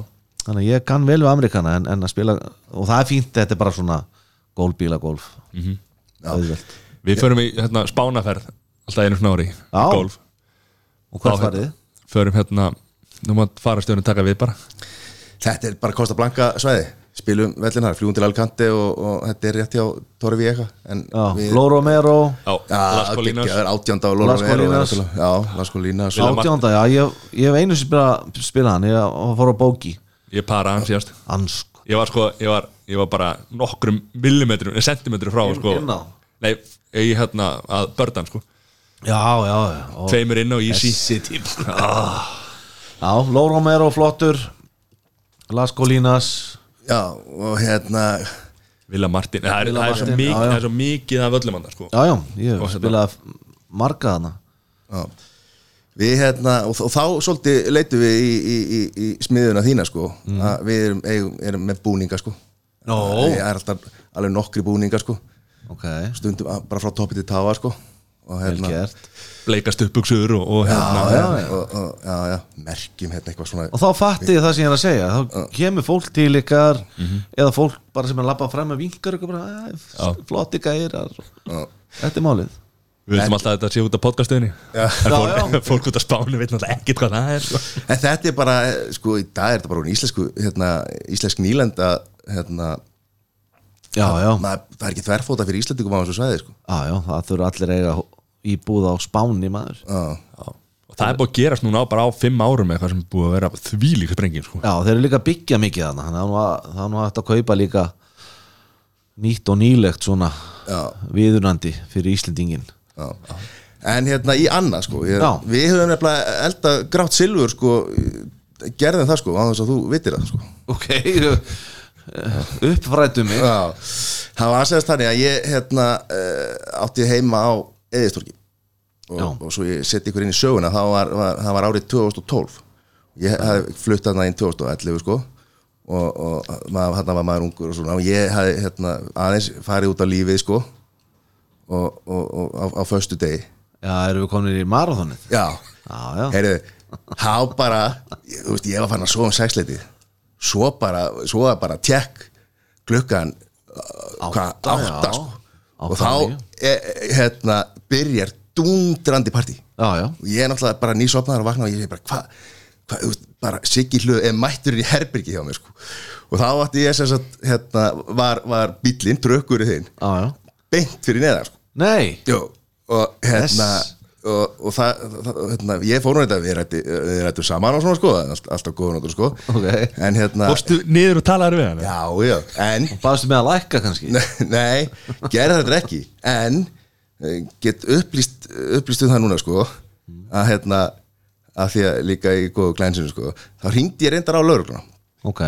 þannig að ég kann vel við Amerikana en, en að spila, og það er fínt þetta er bara svona gólbíla golf. Mhm. auðvelt. Við förum í hérna, spánaferð alltaf einu svona ári í Já. golf. Og hvert Þá, farið? hérna, Förum hérna, nú maður fara stjórnum taka við bara. Þetta er bara Costa Blanca svæði. Spilum vellin þar, fljúum til Alcante og, og þetta er rétt hjá Torri Viega en Já, við Flóro Mero Já, Já, Las Colinas. geggjaður, átjánda og og- Martin. átjánda, já, ég, ég hef einu sem spila hann, ég fór á bóki Ég para hann síðast. Ansk Ég var sko, ég var, ég var bara nokkrum millimetrum, eh, sentimetrum frá sko. inn á? Nei, ég hérna að bördan sko. Já, já, já. Og Tveimur inn og easy. Þessi típ Já, Lóro Mero flottur. Las Colinas Já, og hérna Villa Martin, það er, það er, svo, mikið, já, já. það er svo mikið af öllum hann sko. Já, já, ég hérna- spilað marga hana já. Við hérna, og, og þá svolítið leitum við í, í, í, í smiðuna þína sko. Að við erum, eigum, erum með búninga sko. Nó. Það er alltaf alveg nokkri búninga sko. Ok, stundum bara frá toppi til táa sko. Og hérna Bleikast uppbuksur og, og hérna. Og, og, merkjum hérna eitthvað svona Og þá fatti ég það sem ég er að segja. Þá kemur fólk til ykkar Eða fólk bara sem er að labba fram með vingar ykkur bara, Já. "Æ, Flotti gærar Já. Þetta er málið Við veitum alltaf að þetta sé út af podcastuðinni Já. En Já, fólk, já. fólk út af spánu veit náttúrulega ekkert hvað það er sko. En þetta er bara, eh, sko, í dag er þetta bara íslensku, hérna, íslensk nýlenda hérna, Já, já, maður, það er ekki þverfóta fyrir Íslandingum á þessu svæði, sko já, já Það þurfa allir að eiga íbúð á spáni maður Já, Já. Og það er búið að gerast núna á bara á fimm árum eitthvað sem búið að vera þvílík sprengjum sko. Já, þeir eru líka að byggja mikið þarna Þannig að það er nú að- hægt að kaupa líka Nýtt og nýlegt svona já, Viðunandi fyrir Íslendingin já En hérna í annað, sko ég. Við höfum nefnilega elda grátt silfur, sko gerðum það, sko, á þess að þú vitir það, sko. Ok, uppfrættu mig. Já, það var aðsegast þannig að ég, hérna uh, átti heima á Eðistorki Já. og, og svo ég seti ykkur inn í söguna þá var, var, það var árið 2012 ég hafði flutt þarna inn 2011 sko og, og hérna var maður ungur og svona og ég hafði hérna, aðeins farið út á lífið sko og, og, og á, á föstu degi. Já, erum við komin í marathonið? Já, Já, já, heyrðu há bara, ég, þú veist, ég var fann að sofa um sexleitið svo bara, svo var bara tjekk klukkan uh, hvað, Átta, átta já. sko. Átta, og þá níu. e, e, hérna, byrjar dundrandi partí. Já, já. Og ég er náttúrulega bara nýsopnaður og vakna og ég er bara hvað, hva, þú veist, bara Siggi hlut er mætturinn í herbyrgi hjá mér sko. Og þá átti ég sem sagt, hérna, var, var bíllinn, trökkurinn þinn Já, já. beint fyrir neðar sko Nei, Jó, og hérna Yes. og, og það, það hérna, ég fór nú þetta við rættu, við rættu saman og svona sko allt, alltaf góða nótur sko. Ok. en hérna, Fórstu niður og talaður við hann já, já, en baðstu með að lækka kannski? Nei, gerði þetta ekki. En eh, get upplýst upplýst um það núna sko að hérna að því að líka í góðu glænsinu sko þá ringdi ég reyndar á laurugluna Ok,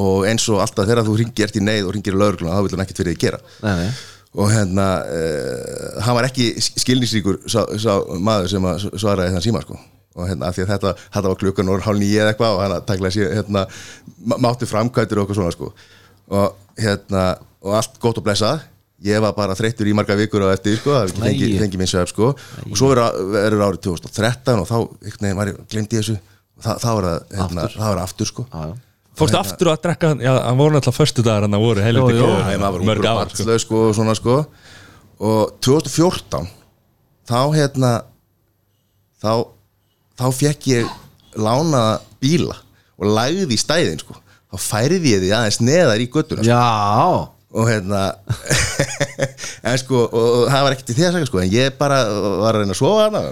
og eins og alltaf þegar þú ringir ert í neyð og ringir í laurugluna þá vil hann ekkert fyrir því gera. Nei, nei og hérna uh, hann var ekki skilningsríkur sá, sá maður sem að svaraði þann síma sko. Og hérna af því að þetta, þetta var klukkan orð hálf nýja eða eitthvað og hann að takla sér hérna, má- mátti framkvæmdur og eitthvað svona sko. Og hérna og allt gott og blessað. Ég var bara þreyttur í marga vikur á eftir sko, það fengið fengi minn svef sko. Og svo verður árið 2013 og þá einhvern veginn var ég þessu. Og það, það var það, hérna, Aftur. það var aftur sko. Já, já. Fórstu aftur að drekka Já, hann voru náttúrulega förstu dagar hann að voru maður var mörg ár sko. sko og svona sko. Og 2014 þá hérna þá, þá fekk ég lánaða bíla og lagði í stæðin sko. Þá færði ég því aðeins neðar í göttuna sko. Já, og hérna en sko, og, og það var ekkert í því að segja sko en ég bara var að reyna að sofa hana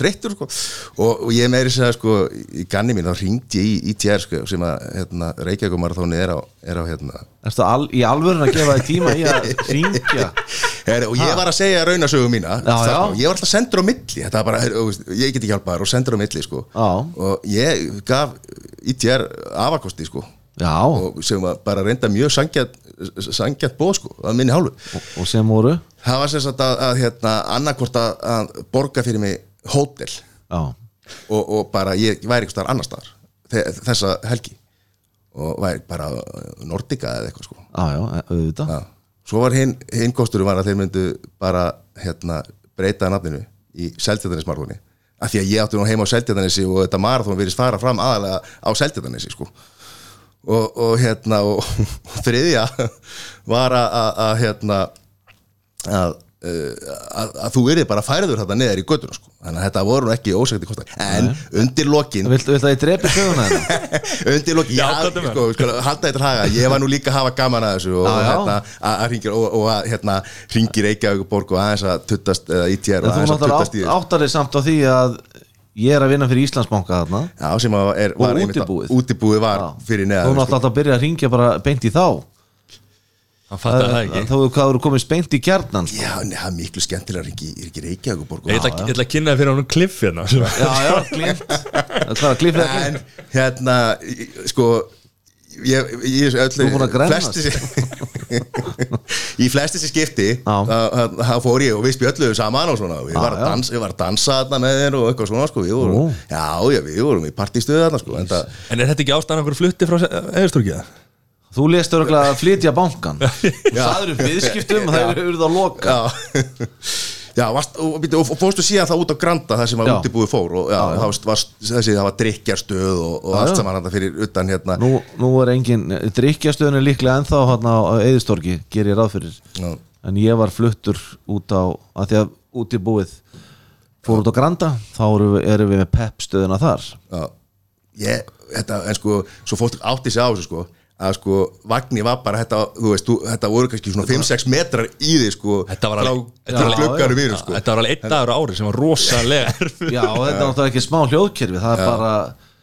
þreyttur sko. Og, og ég meiri segja sko í ganni mín þá ringdi ég í ITR sko sem að hérna, Reykjavík Marathóni er á, er á hérna. Erstu al, í alvörun að gefa þig tíma í að ringja og ég var að segja raunasögu mína Já, já. og ég var alltaf sendur á milli bara, ég get ekki hjálpað og sendur á milli sko. Og ég gaf ITR afakosti sko. Já, og sem var bara reynda mjög sangjart sangjart bóð sko, að minni hálfu. Og, og sem voru? Það var sem sagt að, að hérna, annarkvort að, að borga fyrir mig hótel. Og, og bara ég væri eitthvað staðar annar staðar þe- þessa helgi. Og væri bara Nordica eða eitthvað sko. Já, já, auðvitað. Já. Svo var hinn, hinn kostur var að þeir myndu bara hérna, breyta nafninu í Seltjardanismarfóni af því að ég átti nú heima á Seltjardanisi og þetta marathón virðist fara fram aðalega á Seltjardanisi sko. og, og hérna og, og þriðja var að, hérna að, uh, að, að þú yrði bara færður þetta neðar í göttuna sko. þannig að þetta voru ekki ósækti kostar. En undir lokin Viltu, viltu að ég drepi söguna þetta? undir loki, Já, já, sko, sko, halda þetta haga ég var nú líka að hafa gaman að þessu og, hérna, að, að ringir, og, og að hérna, ringir Reykjavíkuborg og aðeins að tuttast eða ITR og En þú aðeins að tuttast í átt, áttar þig samt á því að ég er að vinna fyrir Íslandsbanka þarna. Já, sem að er, Og var útibúið. útibúið var Já. fyrir Þú neðan náttúrulega átt að byrja að ringja bara beint í þá það ekki. Þá hvað eru komið beint í kjarnan sko. já, nei, það er miklu skemmtilega er ekki og- Ég ætla, ég ætla að kynna þér fyrir honum kliff hérna Já, já, glimt Hvað er að en hérna í- sko ég, ég, öll, Þú er búin að grennast. flesti í flesti sér skipti þá fór ég og við spjöldluðum saman og svona. Og ég Já, var að dansa, ég var að dansa þarna með þér og eitthvað svona sko, við vorum, já, já, við vorum í partístöðu þarna sko, en það En er þetta ekki ástæðan okkur flutti frá eðurstúrkið? Þú lést örgulega að flytja bankan Það eru viðskiptum og það eru að loka. Já. Já, varst, og, og, og fórstu síðan það út á Granda það sem að Já. útibúið fór og já, Já, já. það var, var, þessi, það var drikkjarstöð og, og Já, allt saman hann fyrir utan hérna. Nú, nú er engin drikkjastöðun er líklega ennþá hérna á Eðistorgi ger ég ráð fyrir. Já. en ég var fluttur út á að því að út í búið fór út á Granda þá erum við, erum við með PEP stöðuna þar. Já, ég, þetta, en sko svo fólk átti sig á þessu sko að sko vagni var bara þetta, þú veist, þú, þetta voru kannski svona 5-6 metrar í því sko Þetta var alveg- frá, þetta var alveg- sko Þetta var alveg einn dagur ári sem var rosalega erfið Já, þetta er náttúrulega ekki smá hljóðkerfi það er bara,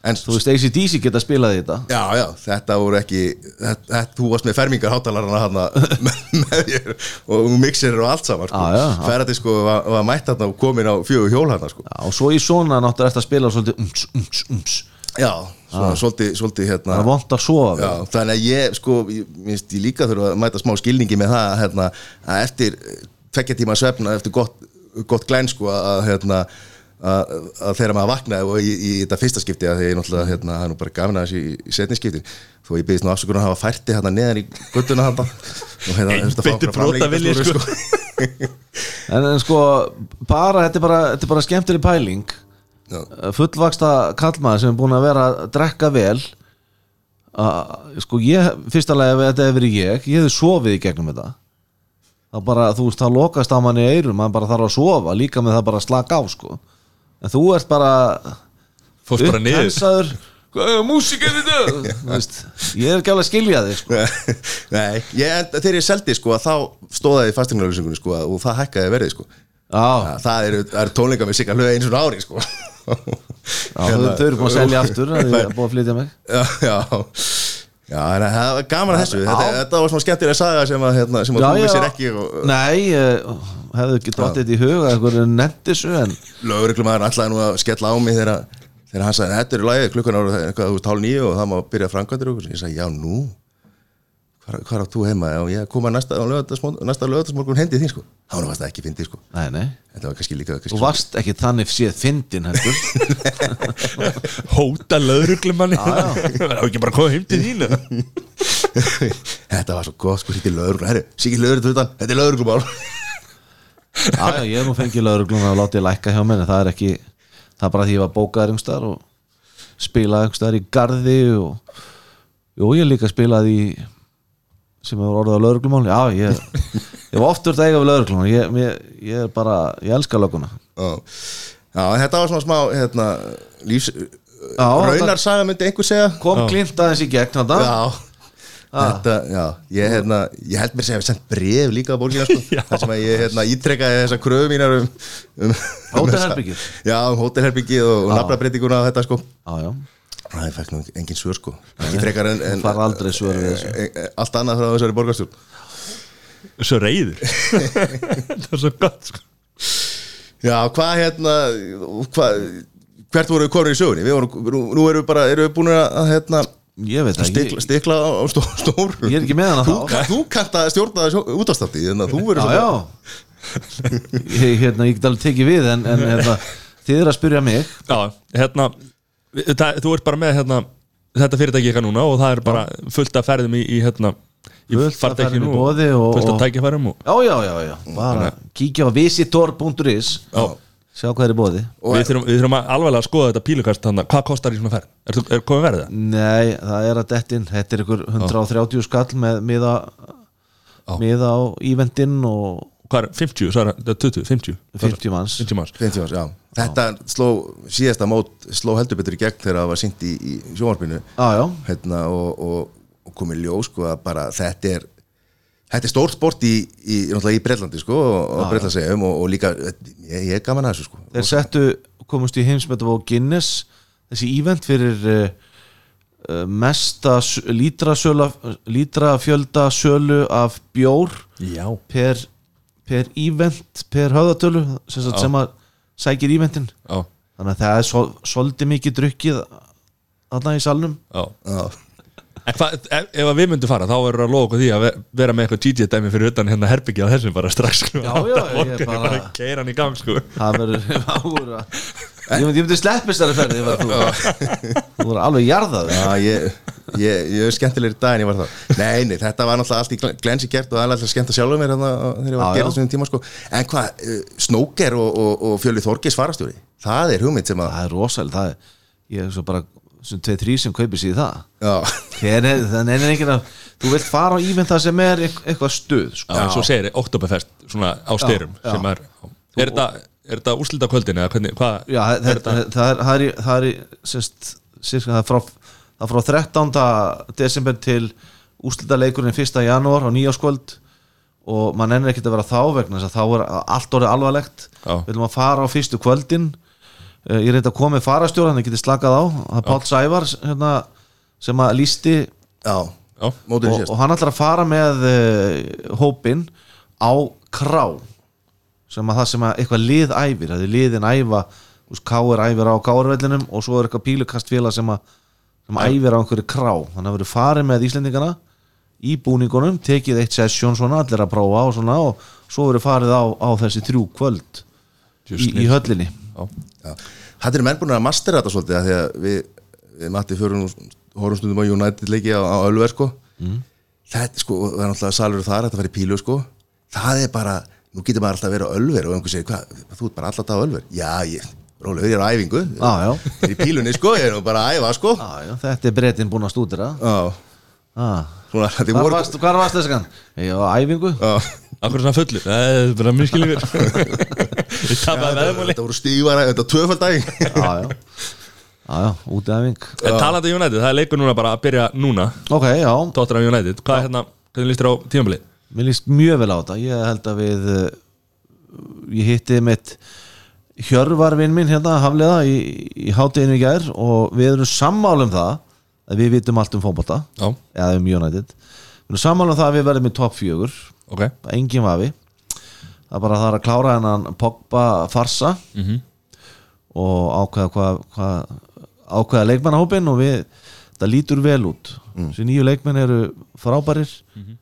En- þú veist, ACDC geta spilað í þetta Já, já, þetta voru ekki þetta, þetta, þú varst með fermingar hátalarana hana með, með þér og mixerir og allt saman sko. Já, já, já. Ferðati sko var, var mætt þarna og komin á fjögur hjól hana sko. Já, og svo í svona náttúrulega eftir að spila svolítið ums, ums, ums Já, svona, svolítið, svolítið hérna það er vont að sofa. Já, þannig að ég, sko, ég, minnst, ég líka þurfa að mæta smá skilningi með það hérna, að eftir tvekja tíma svefna, eftir gott, gott glæn sko, að, hérna, að, að þegar maður vaknaði og í, í þetta fyrsta skipti að því ég náttúrulega, hérna, er nú bara gafin að þessi í, í setni skipti, þó ég byggðist nú afsökunar að hafa færti hérna neðan í guttuna hérna og hérna, Einbeittur okkur framlengingu, brotavilji, sko. en, en sko, bara þetta er bara, bara skemmtileg pæling. Fullvaksta kallmaður sem er búin að vera að drekka vel að, sko ég, fyrsta lagi ef þetta hefur verið ég, ég hefði sofið í gegnum þetta. Þá bara, þú veist, það lokast á manni í eyrum, mann bara þarf að sofa líka með það bara að slaka á, sko. En þú ert bara Fórst bara niður. er músík er þetta? Ég er ekki alveg að skilja þig sko. Nei, ég, þegar ég seldi sko, að þá stóðaði í fastegnarlýsingunni sko, og það hækkaði verið sko. já, Það- það eru, það eru tónleika með sigga hlöða eins og ári sko. Já. Þau, eru búin að selja aftur það er búin að flytja mig? Já, já. Já, en það var gaman að þessu. Þetta, þetta var svona skemmtilega saga sem að, hérna, sem að þú vissir ekki og Nei, ég hefði ekki dottið þetta í huga einhverju nefndi þessu en lögreglumæður ætlaði nú að skella á mig þegar, þegar hann sagði, þetta er lagið klukkan ára eitthvað, þú veist, hálf nýju og það má byrja framkvæmdur og ég sagði, já, nú hvar átt þú heima? Já, ég koma næsta, lögatarsmorgun hendi þín sko. Þá var það ekki fyndið sko. Nei, nei. Þetta var kannski líka kannski Þú varst ekki þannig séð fyndin heldur. Hóta löðruglumanni Það er ekki bara að koma heim til þín þetta var svo gott sko sýtti lögur herri, sýtti lögur þetta þetta er lögurglumál Já, já, ég hef nú fengið laurugluna og látið lækka hjá mér en það er ekki, það er bara því ég var bókaður einhverstaðar og spilaði einhverstaðar í garði og jú, ég líka spilaði í sem hefur orðið á lauruglumál já, ég, ég var oft úr það eiga við laurugluna ég, ég, ég er bara, ég elska löguna já. já, þetta var svona smá hérna, lífs Já, raunarsaga myndi einhver segja. Kom klint aðeins í gegn þetta já. Þetta, já, ég, hérna, ég held mér sem ég hef sendt bref líka á bólkina sko, þar sem að ég hérna, ítrekkaði þessa kröfu mínar um, um Hótelherbergið? Já, um hótelherbyggið og, og Já. nafnabreitinguna og þetta sko. Já, já, Það er fækt nú engin svör sko. Ekki frekar en, en fara aldrei svör við þessu. e- e- Allt annað frá þessari borgarstjórn. Svo reyður Það er svo gott sko. Já, hvað hérna hvað, Hvert voru við komin í sögunni? Við vorum, nú, erum við bara, erum við búin að hérna, ég veit það stikla, ég, stikla á á stó, stór ég er ekki með hana Þú, þá. þú kannt að stjórna þessu útastátti Þannig að þú verður já, já. Ég, hérna, ég get alveg tekið við en, en hérna, þið er að spyrja mig. Já, hérna það, Þú ert bara með hérna, þetta fyrirtæki eitthvað núna og það er bara fullt af ferðum í, í hérna í boði og- fullt af og- tækifærum og Já, já, já, já, bara kíkja á visitor.is Já. Sjá hvað er í bóði við þurfum, við þurfum að alveg að skoða þetta pílukast þannig, hvað kostar í svona ferð? Er, er komið verið það? Nei, það er að dettin Þetta er ykkur 130 skall með miða, miða á eventin og Hvað er 50? Svo er það 20, 50 50 manns. 50 manns. 50 árs, já. Þetta sló síðasta mót sló heldur betur í gegn þegar það var sýnt í, í sjónvarpinu. Já, hérna, og, og, og komið ljós sko, að bara þetta er þetta er stórt sport í, í, í Breitlandi sko, og Breitlandsegjum og, og líka ég, ég er gaman að þessu sko. þeir settu komust í heimsmetu á Guinness þessi event fyrir uh, uh, mesta s- lítrasöla lítrafjölda sölu af bjór Já. per, per event per höfðatölu sem, sagt, sem að sækir eventin Já, þannig að það er svo, svolítið mikið drukkið þarna í salnum já Já. En hvað, ef, ef að við myndum fara þá verður að lofa okkur því að ve- vera með eitthvað DJ-dæmi fyrir utan hérna herbyggi á þessum bara strax sko. Já, já, ég er bara- keira hann í gang sko. það verður að ég myndi, ég myndi sleppist þar að ferði þú voru alveg jarðað Já, ég, ég, ég er skemmtilegri dag en ég var það Nei, nei, þetta var náttúrulega allt í gl- glensi gert og það alltaf skemmt að sjálfa mér þarna þegar ég var að gera þessum tíma sko. En hvað, uh, Snóker og, og, og Fjöli Þorgis farastjóri Það er hugmynd sem að það er rosalega það er, ég er svo bara sem tveið þrý sem kaupir sér það. Já, Hver er, þannig er enginn að þú vilt fara á íventa sem er eit- eitthvað stuð sko. Já, og segir, Oktoberfest svona á styrum já. sem er Er þetta, er þetta úrslita kvöldin eða hvernig, hvað Já, það, það, það, er, það er, í- það er í, sérst, sérst, það er frá, það er frá 13. desember til úslita leikurinn 1. janúar á nýjáskvöld og mann ennir ekkert að vera þá vegna þess að þá er allt orðið alvarlegt. Við viljum að fara á fyrstu kvöldin. Eh, ég reyndi að koma með farastjóra þannig að getið slakað á. Það er Páll Sævar hérna, sem að lísti já, Já, í og, og hann ætlar að fara með uh, hópin á krá sem að það sem að eitthvað lið æfir það er liðin æfa Káir æfir á Káirvellinum og svo er eitthvað pílukastfélag sem að sem æfir á einhverju krá. Þannig að verður farið með Íslendingana í búningunum, tekið eitt sesjón svona, allir að prófa og svona og svo verður farið á, á þessi þrjú kvöld í, í höllinni. Þetta er menn búin að mastera þetta svolítið af því að við, við Matti fyrir nú horfum stundum á United leiki á, á Ölver sko. Þetta sko, það er náttúrulega salur þar þetta í pílu sko. Það er bara, nú getur maður alltaf að vera á Ölver og einhver segir, hvað, þú ert bara alltaf á Ölver? Já, ég, rólega, ég er á æfingu. Já, já. ég er í pílunni sko, ég er nú bara að æfa sko. Já, já, þetta er breytin búin að stúdira Já, ah. svona, þið Hvar voru varst, þess að Ég var á æfingu. Já, akkur svona fullu? Það er bara mjög skilningur. Ég tapaði veðmúli þetta voru stífara, þetta var tvöfaldæg Já, já. Já, já, út æfing. En talandi um United, það er leikur núna bara að byrja núna. Ok, já, Tottenham United, hvað er hérna, hvernig líst þér á tímabilið? Mér líst mjög vel á þetta. Ég held að við uh, Ég hitti mitt Hjörvarvinn minn hérna Hafleða í, í hátíðinu í gær og við erum sammála um það að við vitum allt um fótbolta. Já, eða um United. Við erum sammála um það að við verðum í topp fjögur. Ok. Engin vafi. Það er bara það er að klára hennan Pogba farsa Mhm. og ákveða hvað hva, ákveða leikmannahópin og við það lítur vel út. Þessi nýju leikmenn eru frábærir. Mm -hmm.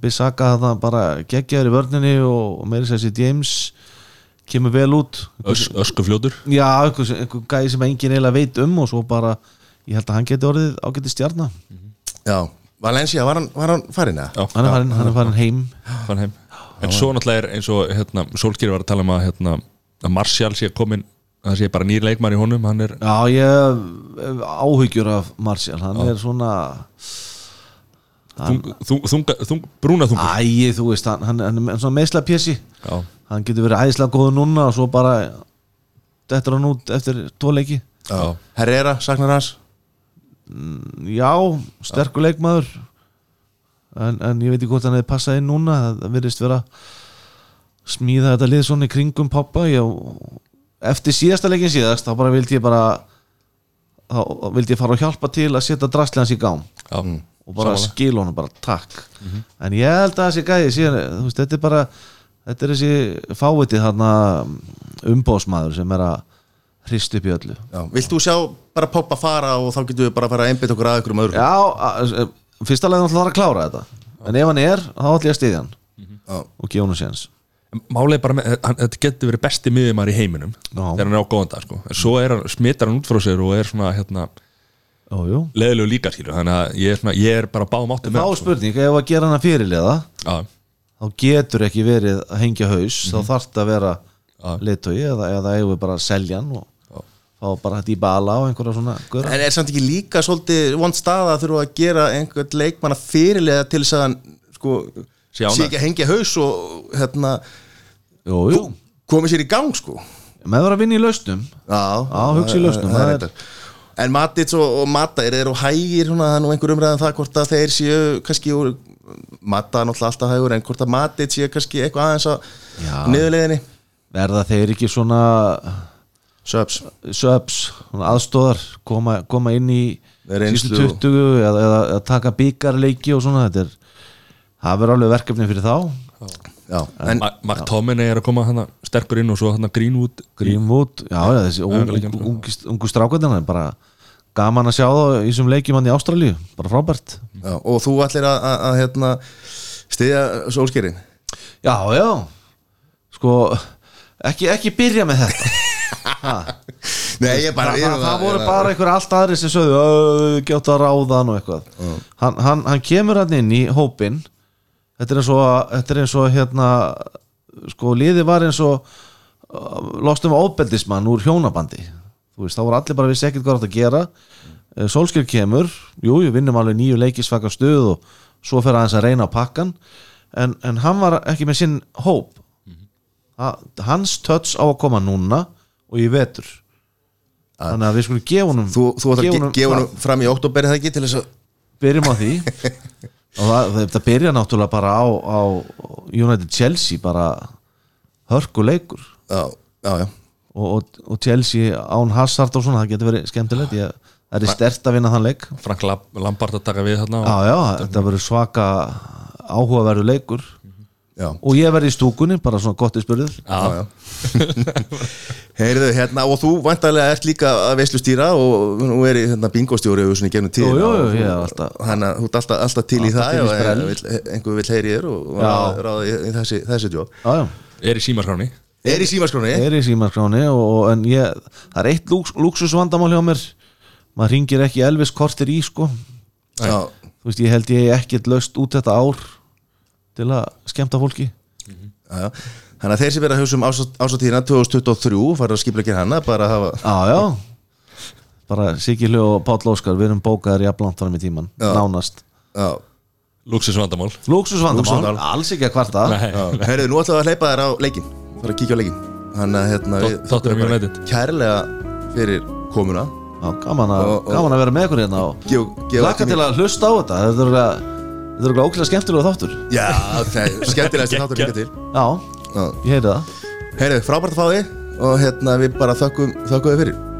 Bissaka það bara geggjaður í vörninni og, og meiri sér James kemur vel út. Ös, öskufljótur. Já, einhver, einhver gæði sem enginn eiginlega veit um og svo bara, ég held að hann geti orðið ágæti stjarnar Já, Valencia, var hann, var hann farin eða? Já. hann er farin, hann er farin heim. Fann heim. En svo náttúrulega er eins og hérna, Solskýri var að tala um að, hérna, að Martial sé komin það sé bara nýr leikmann í honum hann er, já, ég hef áhyggjur af Martial, hann er svona þung, þung, þung, brúna þungur ægi, þú veist, hann, hann, hann er svona meðsla pjessi já, hann getur verið æðislega góður núna og svo bara þetta er hann út eftir tvo leiki. Já. Herrera, saknar hans? Já, sterkur leikmaður. En, en ég veit ekki hvort hann hefði passað inn núna. Það virðist vera smíða þetta lið svona í kringum pappa ég, eftir síðasta leikin síðast þá bara vildi ég bara þá vildi ég fara og hjálpa til að setja drastlegans í gám já. Og bara Sammála. skil honum bara takk en ég held að þessi gæði síðan, veist, þetta er bara þetta er þessi fávitið þarna umbóðsmaður sem er að hrist upp í öllu Já, vilt þú sjá bara poppa fara og þá getum við bara að fara að einbytta okkur að ykkur um öðru Já, a- fyrsta leið náttúrulega að klára þetta en ef hann er, þá ætlum ég að styðja hann Já. og gefa hann séns er bara með, hann, þetta getur verið besti miðjumar í heiminum Já. þegar hann er á góðan dag sko. en svo er hann, smitar hann út frá sér og er svona hérna. Leðilegu líka skilur þannig að ég er, svona, ég er bara báðum áttum Þá er spurning, ef að gera hann að fyrirliða Já, þá getur ekki verið að hengja haus þá Mhm. þarf það að vera leitói eða, eða eigum við bara að selja hann og fá bara þetta í bala og einhverja svona gura. En er samt ekki líka svolítið vond stað að þurfa að gera einhvern leikmann að fyrirlega til þess að hann sko, Sé ekki að hengja haus og hérna, Jú, jú, komið sér í gang sko. Með það að vinna í lausnum. Já, Já, hugsa í lausnum, það er. En Matits og, og Mata er þeir og hægir er nú einhver umræðan það hvort að þeir séu kannski úr Mata er náttúrulega alltaf hægur en hvort að Matits séu kannski eitthvað aðeins að Já. niðurleiðinni verða þeir ekki svona subs, svona aðstóðar koma, koma inn í sístu 20 eða, eða, taka byggarleiki og svona þetta er það verður alveg verkefni fyrir þá Mark Tomini er að koma hana sterkur inn og svo hann Greenwood. Greenwood, já, já þessi Já, ung- ung- ungu, strákvæðina bara gaman að sjá það í þessum leikjum hann í Ástralíu, bara frábært. Já, og þú ætlir að, að, að hérna, stiðja sólskerin já, já. Sko, ekki, ekki byrja með þetta. Ha. Nei, ég bara það, það, það voru bara einhver allt aðri sem sögðu gjóta að ráða hann og eitthvað. Hann, hann, hann kemur hann inn í hópin þetta er eins og er eins og hérna sko liði var eins og uh, lostum óbeldismann úr hjónabandi. Þú veist, þá voru allir bara vissi ekkert hvað átt að gera. Uh, Solskjör kemur. Jú, við vinnum alveg nýju leikisvaka stuð og svo fer aðeins að reyna á pakkan en, en hann var ekki með sinn hóp. Ha- hans töts á að koma núna og í vetur. Þannig að við skulum gefa honum Þú, ætlar að gefa ge- gefa honum fram í oktober eða ekki til þess að byrjum á því og það, þetta byrja náttúrulega bara á, á United Chelsea bara hörku leikur Já, já, já. Og, og, og Chelsea án Hazard og svona það getur verið skemmtilegt. Ég, það er stert að vinna þann leik. Frank Lam- Lampard að taka við þarna já já, þetta verður svaka áhugaverður leikur Já, og ég verði í stúkunni, bara svona gott í já. Heyrðu, hérna, og þú vantarlega ert líka að veislu stýra og nú er ég hérna, bingostjóri og svona í gefnum tíð Þannig að þú ert alltaf, alltaf til í Alltaf það í og ef vill- einhver vil heyri þér og og ráða í, í þessi, þessi jobb já, já. Er í símarskráni Er í símaskráni? er í símarskráni og, og, en ég, það er eitt lúks, lúksusvandamál hjá mér. Maður ringir ekki Elvis kortir í sko. Já, þú veist, ég held ég ekkert löst út þetta ár til að skemmta fólki. Já, já. Þannig að þeir sem verða að hugsa um ásatíðina 2023 fara að skipla ekki hana bara að hafa já, já. Bara Sigilju og Páll Óskar við erum bókaðir jafnlangt fram í tíman Já. nánast. Já, Luxusvandamál Lúxusvandamál. alls ekki að kvarta. Heyrðu, nú við að hleypa þér á leikin fara að kíkja á leikin Þannig að hérna við-. Kærlega fyrir komuna. Já, gaman, að, Og- og- gaman að vera með ykkur hérna og laka til að hlusta á þetta. Þetta er örugglega- þetta er okkur ókvæða skemmtilega þáttur. Já, það er skemmtilegast þáttur líka til. Já, ég heyri það. Heyrðu, frábært að fá þig og hérna við bara þökkum, þökkum þið fyrir